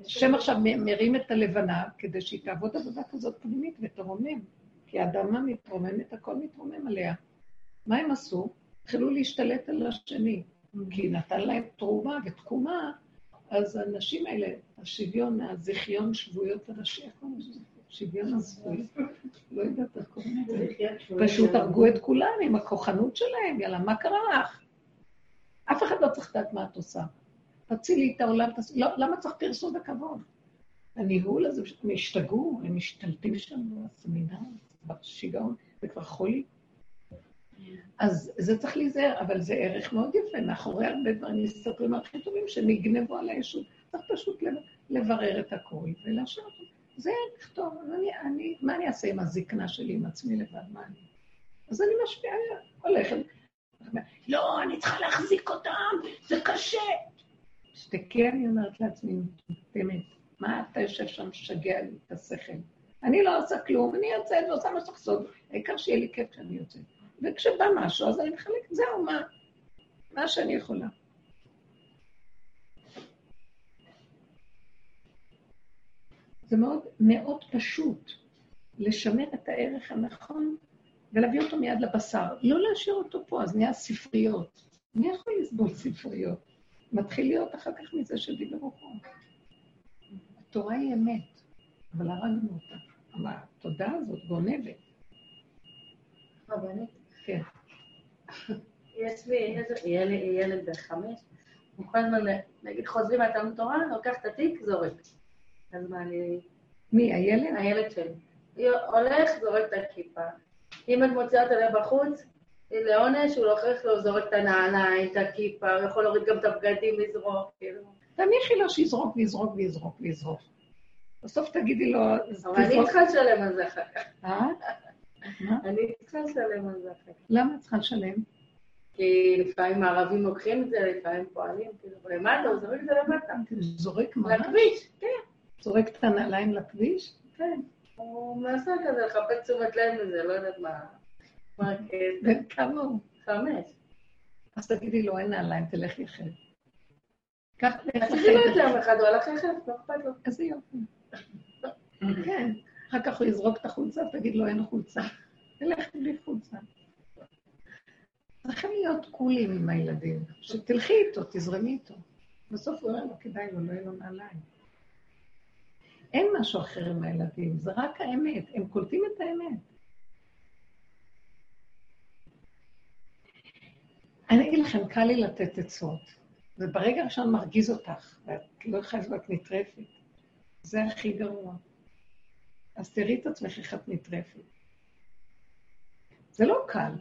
השם עכשיו מרים את הלבנה כדי שהיא תעבוד עבודה כזאת פנימית ותרומם. כי האדמה מתרוממת, הכל מתרומם עליה. מה הם עשו? התחילו להשתלט על השני. כי נתן להם תרומה ותקומה, אז הנשים האלה, השוויון, הזיכיון שבויות הנשים, קוראים לזה? שוויון הזכויות, לא יודעת איך קוראים לזה. פשוט הרגו את כולם עם הכוחנות שלהם, יאללה, מה קרה לך? אף אחד לא צריך לדעת מה את עושה. תצילי את העולם, תעשי... לא, למה צריך פרסום וכבוד? הניהול הזה, הם השתגעו, הם משתלטים שם בסמינר, בשיגעון, זה כבר חולי. אז זה צריך להיזהר, אבל זה ערך מאוד יפה, מאחורי הרבה דברים מסתתרים הכי טובים שנגנבו על הישות. צריך פשוט לב- לברר את הכול ולאשר אותו. זה טוב, אז אני, אני, מה אני אעשה עם הזקנה שלי, עם עצמי לבד, מה אני? אז אני משפיעה, הולכת. לא, אני צריכה להחזיק אותם, זה קשה. שתקי, אני אומרת לעצמי, באמת, מה אתה יושב שם משגע לי את השכל? אני לא עושה כלום, אני יוצאת ועושה מה שצריך לעשות, העיקר שיהיה לי כיף כשאני יוצאת. וכשבא משהו, אז אני מחלקת, זהו, מה? מה שאני יכולה. זה מאוד מאוד פשוט לשמר את הערך הנכון ולהביא אותו מיד לבשר. לא להשאיר אותו פה, אז נהיה ספריות. מי יכול לסבול ספריות? מתחיל להיות אחר כך מזה שדיברו פה. התורה היא אמת, אבל הרגנו אותה. אבל התודעה הזאת גונבת. רבנית, כן. יש לי ילד בן חמש, הוא כל הזמן, נגיד חוזרים מהתלמוד תורה, לוקח את התיק, זורק. אז מה, אני... מי, הילד? הילד שלי. הולך, זורק את הכיפה. אם את מוציאה אותו בחוץ, לעונש, הוא לוקח לו, זורק את הנעליים, את הכיפה, הוא יכול להוריד גם את הבגדים, לזרוק, כאילו. תניחי לו שיזרוק ויזרוק ויזרוק ויזרוק. בסוף תגידי לו, אבל אני. צריכה לשלם על זה אחר כך. אה? מה? אני צריכה לשלם על זה אחר כך. למה את צריכה לשלם? כי לפעמים הערבים לוקחים את זה, לפעמים פועלים, כאילו, למטה, הוא זורק את זה למטה. זורק ממש? לכביש, כן, זורק את הנעליים לכביש? כן. הוא מנסה כזה לחפש תשומת לב לזה, לא יודעת מה. מה הקטע. בן כמה הוא? חמש. אז תגידי לו, אין נעליים, תלך יחד. קח לך אחד, הוא הלך יחד, לא אכפת לו. איזה יופי. כן. אחר כך הוא יזרוק את החולצה, תגיד לו, אין חולצה. תלך בלי חולצה. צריכים להיות קולים עם הילדים, שתלכי איתו, תזרמי איתו. בסוף הוא אומר לו, כדאי לו, לא יהיה לו נעליים. אין משהו אחר עם הילדים, זה רק האמת, הם קולטים את האמת. אני אגיד לכם, קל לי לתת עצות, וברגע הראשון מרגיז אותך, ואת לא יכולה ואת נטרפת. זה הכי גרוע. אז תראי את עצמך איך את נטרפת. זה לא קל.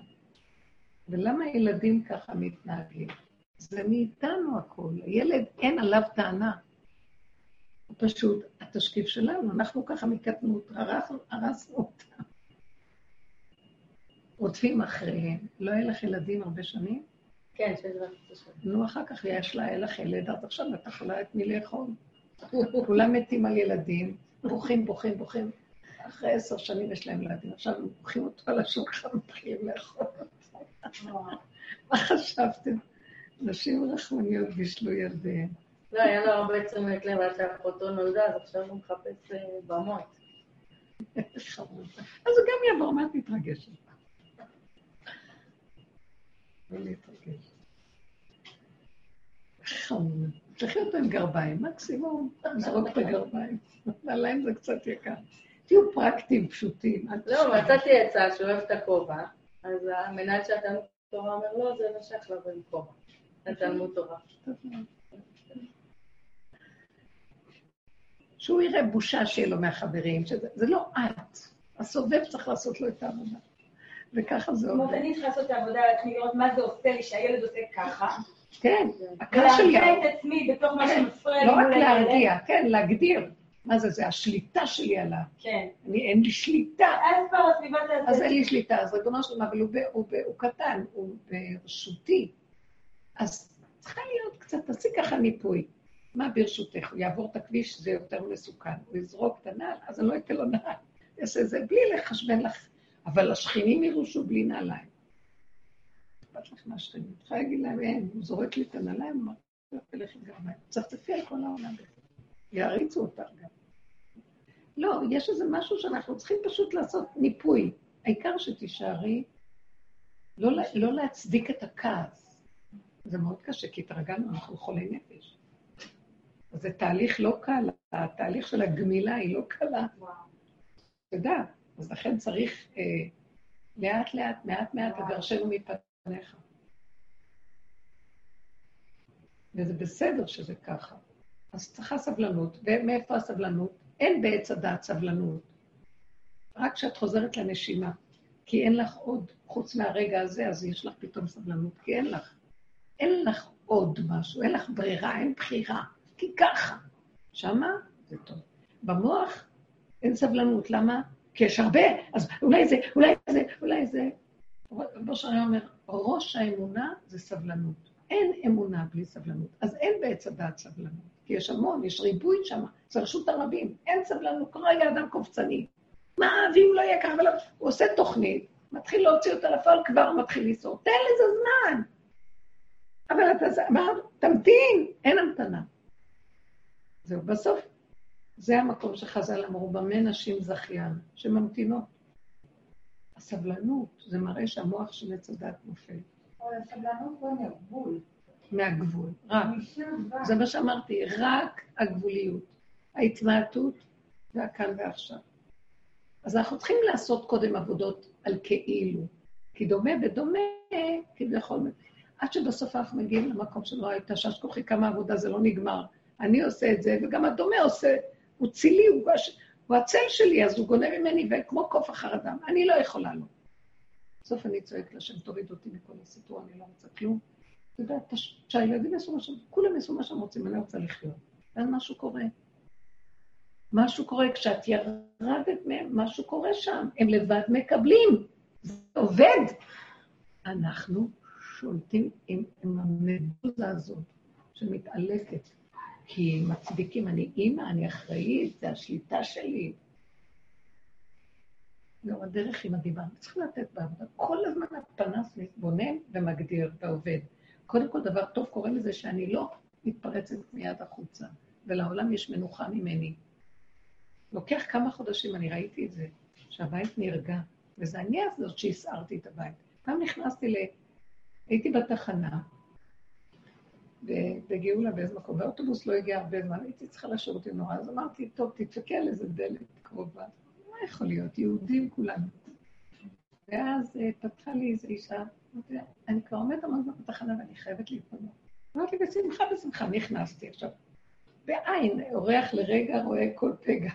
ולמה ילדים ככה מתנהגים? זה מאיתנו הכול. הילד, אין עליו טענה. הוא פשוט התשקיף שלנו, אנחנו ככה מקטנות, הרסנו, הרסנו אותם. רודפים אחריהם. לא יהיה לך ילדים הרבה שנים? כן, את השם. נו, אחר כך יש לה, היה לך ילד, אז עכשיו את יכולה את מי לאכול. כולם מתים על ילדים, בוכים, בוכים, בוכים. אחרי עשר שנים יש להם ילדים, עכשיו הם בוכים אותו על השולחן, מתחילים לאכול אותו. מה חשבתם? נשים רחמניות בישלו ילדיהם. לא, היה לו הרבה תשומת לב עד שאחותו נולדה, אז עכשיו הוא מחפש אה, במות. אז הוא גם יעבור, מה את מתרגשת? לא להתרגש. חמוד. תלכי אותו עם גרביים, מקסימום, זרוק את הגרביים. נעליים זה קצת יקר. תהיו פרקטיים, פשוטים. לא. מצאתי עצה שהוא אוהב את הכובע, אז המנהל של התלמוד תורה אומר, לא, זה נשך לו במקום. התלמוד תורה. שהוא יראה בושה שיהיה לו מהחברים, שזה זה לא את. הסובב צריך לעשות לו את העבודה. וככה זה זאת אומרת, עובד. אני צריכה לעשות את העבודה על עצמי, לראות מה זה עושה לי שהילד עושה ככה, כן, הכעס שלי... ולהרגיע את עצמי בתוך מה כן, שמפריע לי לא רק. להרגיע, כן, להגדיר. מה זה, זה השליטה שלי עליו. כן. אני, אין לי שליטה. אז כבר הסביבה אז תעשה. אין לי שליטה, אז ריבונו של עולם, אבל הוא קטן, הוא ברשותי. אז צריכה להיות קצת, תעשי ככה מיפוי. מה ברשותך? הוא יעבור את הכביש, זה יותר מסוכן. הוא יזרוק את הנעל, אז אני לא אתן לו נעל. אעשה זה בלי לחשבן לך. אבל השכנים יראו שהוא בלי נעליים. אכפת לך מהשכנים. את יכולה להגיד להם, אין, הוא זורק לי את הנעליים, אמרתי, תלכי גם להם. צפצפי על כל העולם. יעריצו אותך גם. לא, יש איזה משהו שאנחנו צריכים פשוט לעשות ניפוי. העיקר שתישארי, לא, לא להצדיק את הכעס. זה מאוד קשה, כי התרגלנו, אנחנו חולי נפש. זה תהליך לא קל, התהליך של הגמילה היא לא קלה. אתה יודע, אז לכן צריך אה, לאט לאט, מעט מעט לגרשנו מפניך. וזה בסדר שזה ככה. אז צריכה סבלנות. ומאיפה הסבלנות? אין בעץ הדעת סבלנות. רק כשאת חוזרת לנשימה. כי אין לך עוד, חוץ מהרגע הזה, אז יש לך פתאום סבלנות, כי אין לך. אין לך עוד משהו, אין לך ברירה, אין בחירה. כי ככה. שמה זה טוב. במוח אין סבלנות, למה? כי יש הרבה, אז אולי זה, אולי זה, אולי זה. רבו שאני אומר, ראש האמונה זה סבלנות. אין אמונה בלי סבלנות. אז אין בעץ הדעת סבלנות, כי יש המון, יש ריבוי שם, זה רשות הרבים, אין סבלנות, כל רגע אדם קופצני. מה, ואם לא יהיה ככה. הוא עושה תוכנית, מתחיל להוציא אותה לפועל, כבר מתחיל לסעור. תן לזה זמן. אבל אתה אמר, תמתין, אין המתנה. זהו, בסוף זה המקום שחז"ל אמרו, במה נשים זכיין, שממתינות. הסבלנות, זה מראה שהמוח של עץ הדת נופל. הסבלנות לא מהגבול. מהגבול, רק. זה מה שאמרתי, רק הגבוליות, ההתמעטות והכאן ועכשיו. אז אנחנו צריכים לעשות קודם עבודות על כאילו, כי דומה בדומה, כביכול, עד שבסוף אנחנו מגיעים למקום שלא הייתה שש כוחי, כמה עבודה זה לא נגמר. אני עושה את זה, וגם הדומה עושה, הוא צילי, הוא, הוא הצל שלי, אז הוא גונב ממני, וכמו קוף אחר אדם, אני לא יכולה לו. בסוף אני צועקת לשם, תוריד אותי מכל הסיפור, אני לא רוצה כלום. אתה יודע, שהילדים יעשו מה שהם, כולם יעשו מה שהם רוצים, אני רוצה לחיות. ואז משהו קורה. משהו קורה, כשאת ירדת מהם, משהו קורה שם. הם לבד מקבלים. זה עובד. אנחנו שולטים עם, עם המדוזה הזאת שמתעלקת. כי מצדיקים, אני אימא, אני אחראית, זה השליטה שלי. גם הדרך היא מדהימה. צריכים לתת בעבודה. כל הזמן הפנס מתבונן ומגדיר ועובד. קודם כל, דבר טוב קורה לזה שאני לא מתפרצת מיד החוצה, ולעולם יש מנוחה ממני. לוקח כמה חודשים, אני ראיתי את זה, שהבית נרגע, וזה אני הזאת שהסערתי את הבית. פעם נכנסתי ל... הייתי בתחנה, בגאולה באיזה מקום, והאוטובוס לא הגיע הרבה זמן, הייתי צריכה לשירותים נורא, אז אמרתי, טוב, תדפקי על איזה דלת קרובה. מה יכול להיות? יהודים כולנו. ואז אה, פתחה לי איזו אישה, אני כבר עומדת המון זמן בתחנה ואני חייבת להתפנות. אמרתי, בשמחה, בשמחה, נכנסתי עכשיו. בעין, אורח לרגע רואה כל פגע.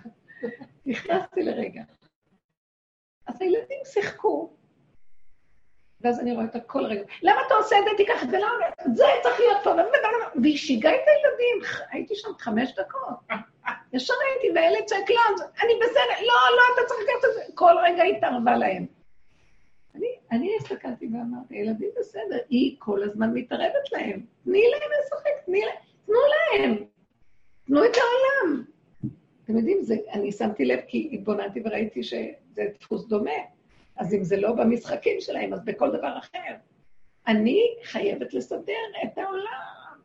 נכנסתי לרגע. אז הילדים שיחקו, ואז אני רואה אותה כל רגע, למה אתה עושה את זה? תיקח את זה, למה? זה צריך להיות פה, והיא שיגעה את הילדים, הייתי שם חמש דקות. ישר הייתי, והילד צועק, לא, אני בסדר, לא, לא, אתה צריך לקחת את זה. כל רגע התערבה להם. אני, אני הסתכלתי ואמרתי, הילדים בסדר, היא כל הזמן מתערבת להם. תני להם לשחק, תני להם, תנו להם. תנו את העולם. אתם יודעים, זה, אני שמתי לב כי התבוננתי וראיתי שזה דפוס דומה. אז אם זה לא במשחקים שלהם, אז בכל דבר אחר. אני חייבת לסדר את העולם.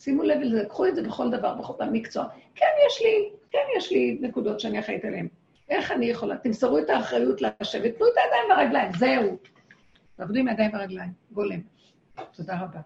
שימו לב לזה, קחו את זה בכל דבר, בכל המקצוע. כן, יש לי, כן, יש לי נקודות שאני אחראית עליהן. איך אני יכולה? תמסרו את האחריות לשבת, תנו את הידיים והרגליים, זהו. תעבדו עם הידיים והרגליים, גולם. תודה רבה.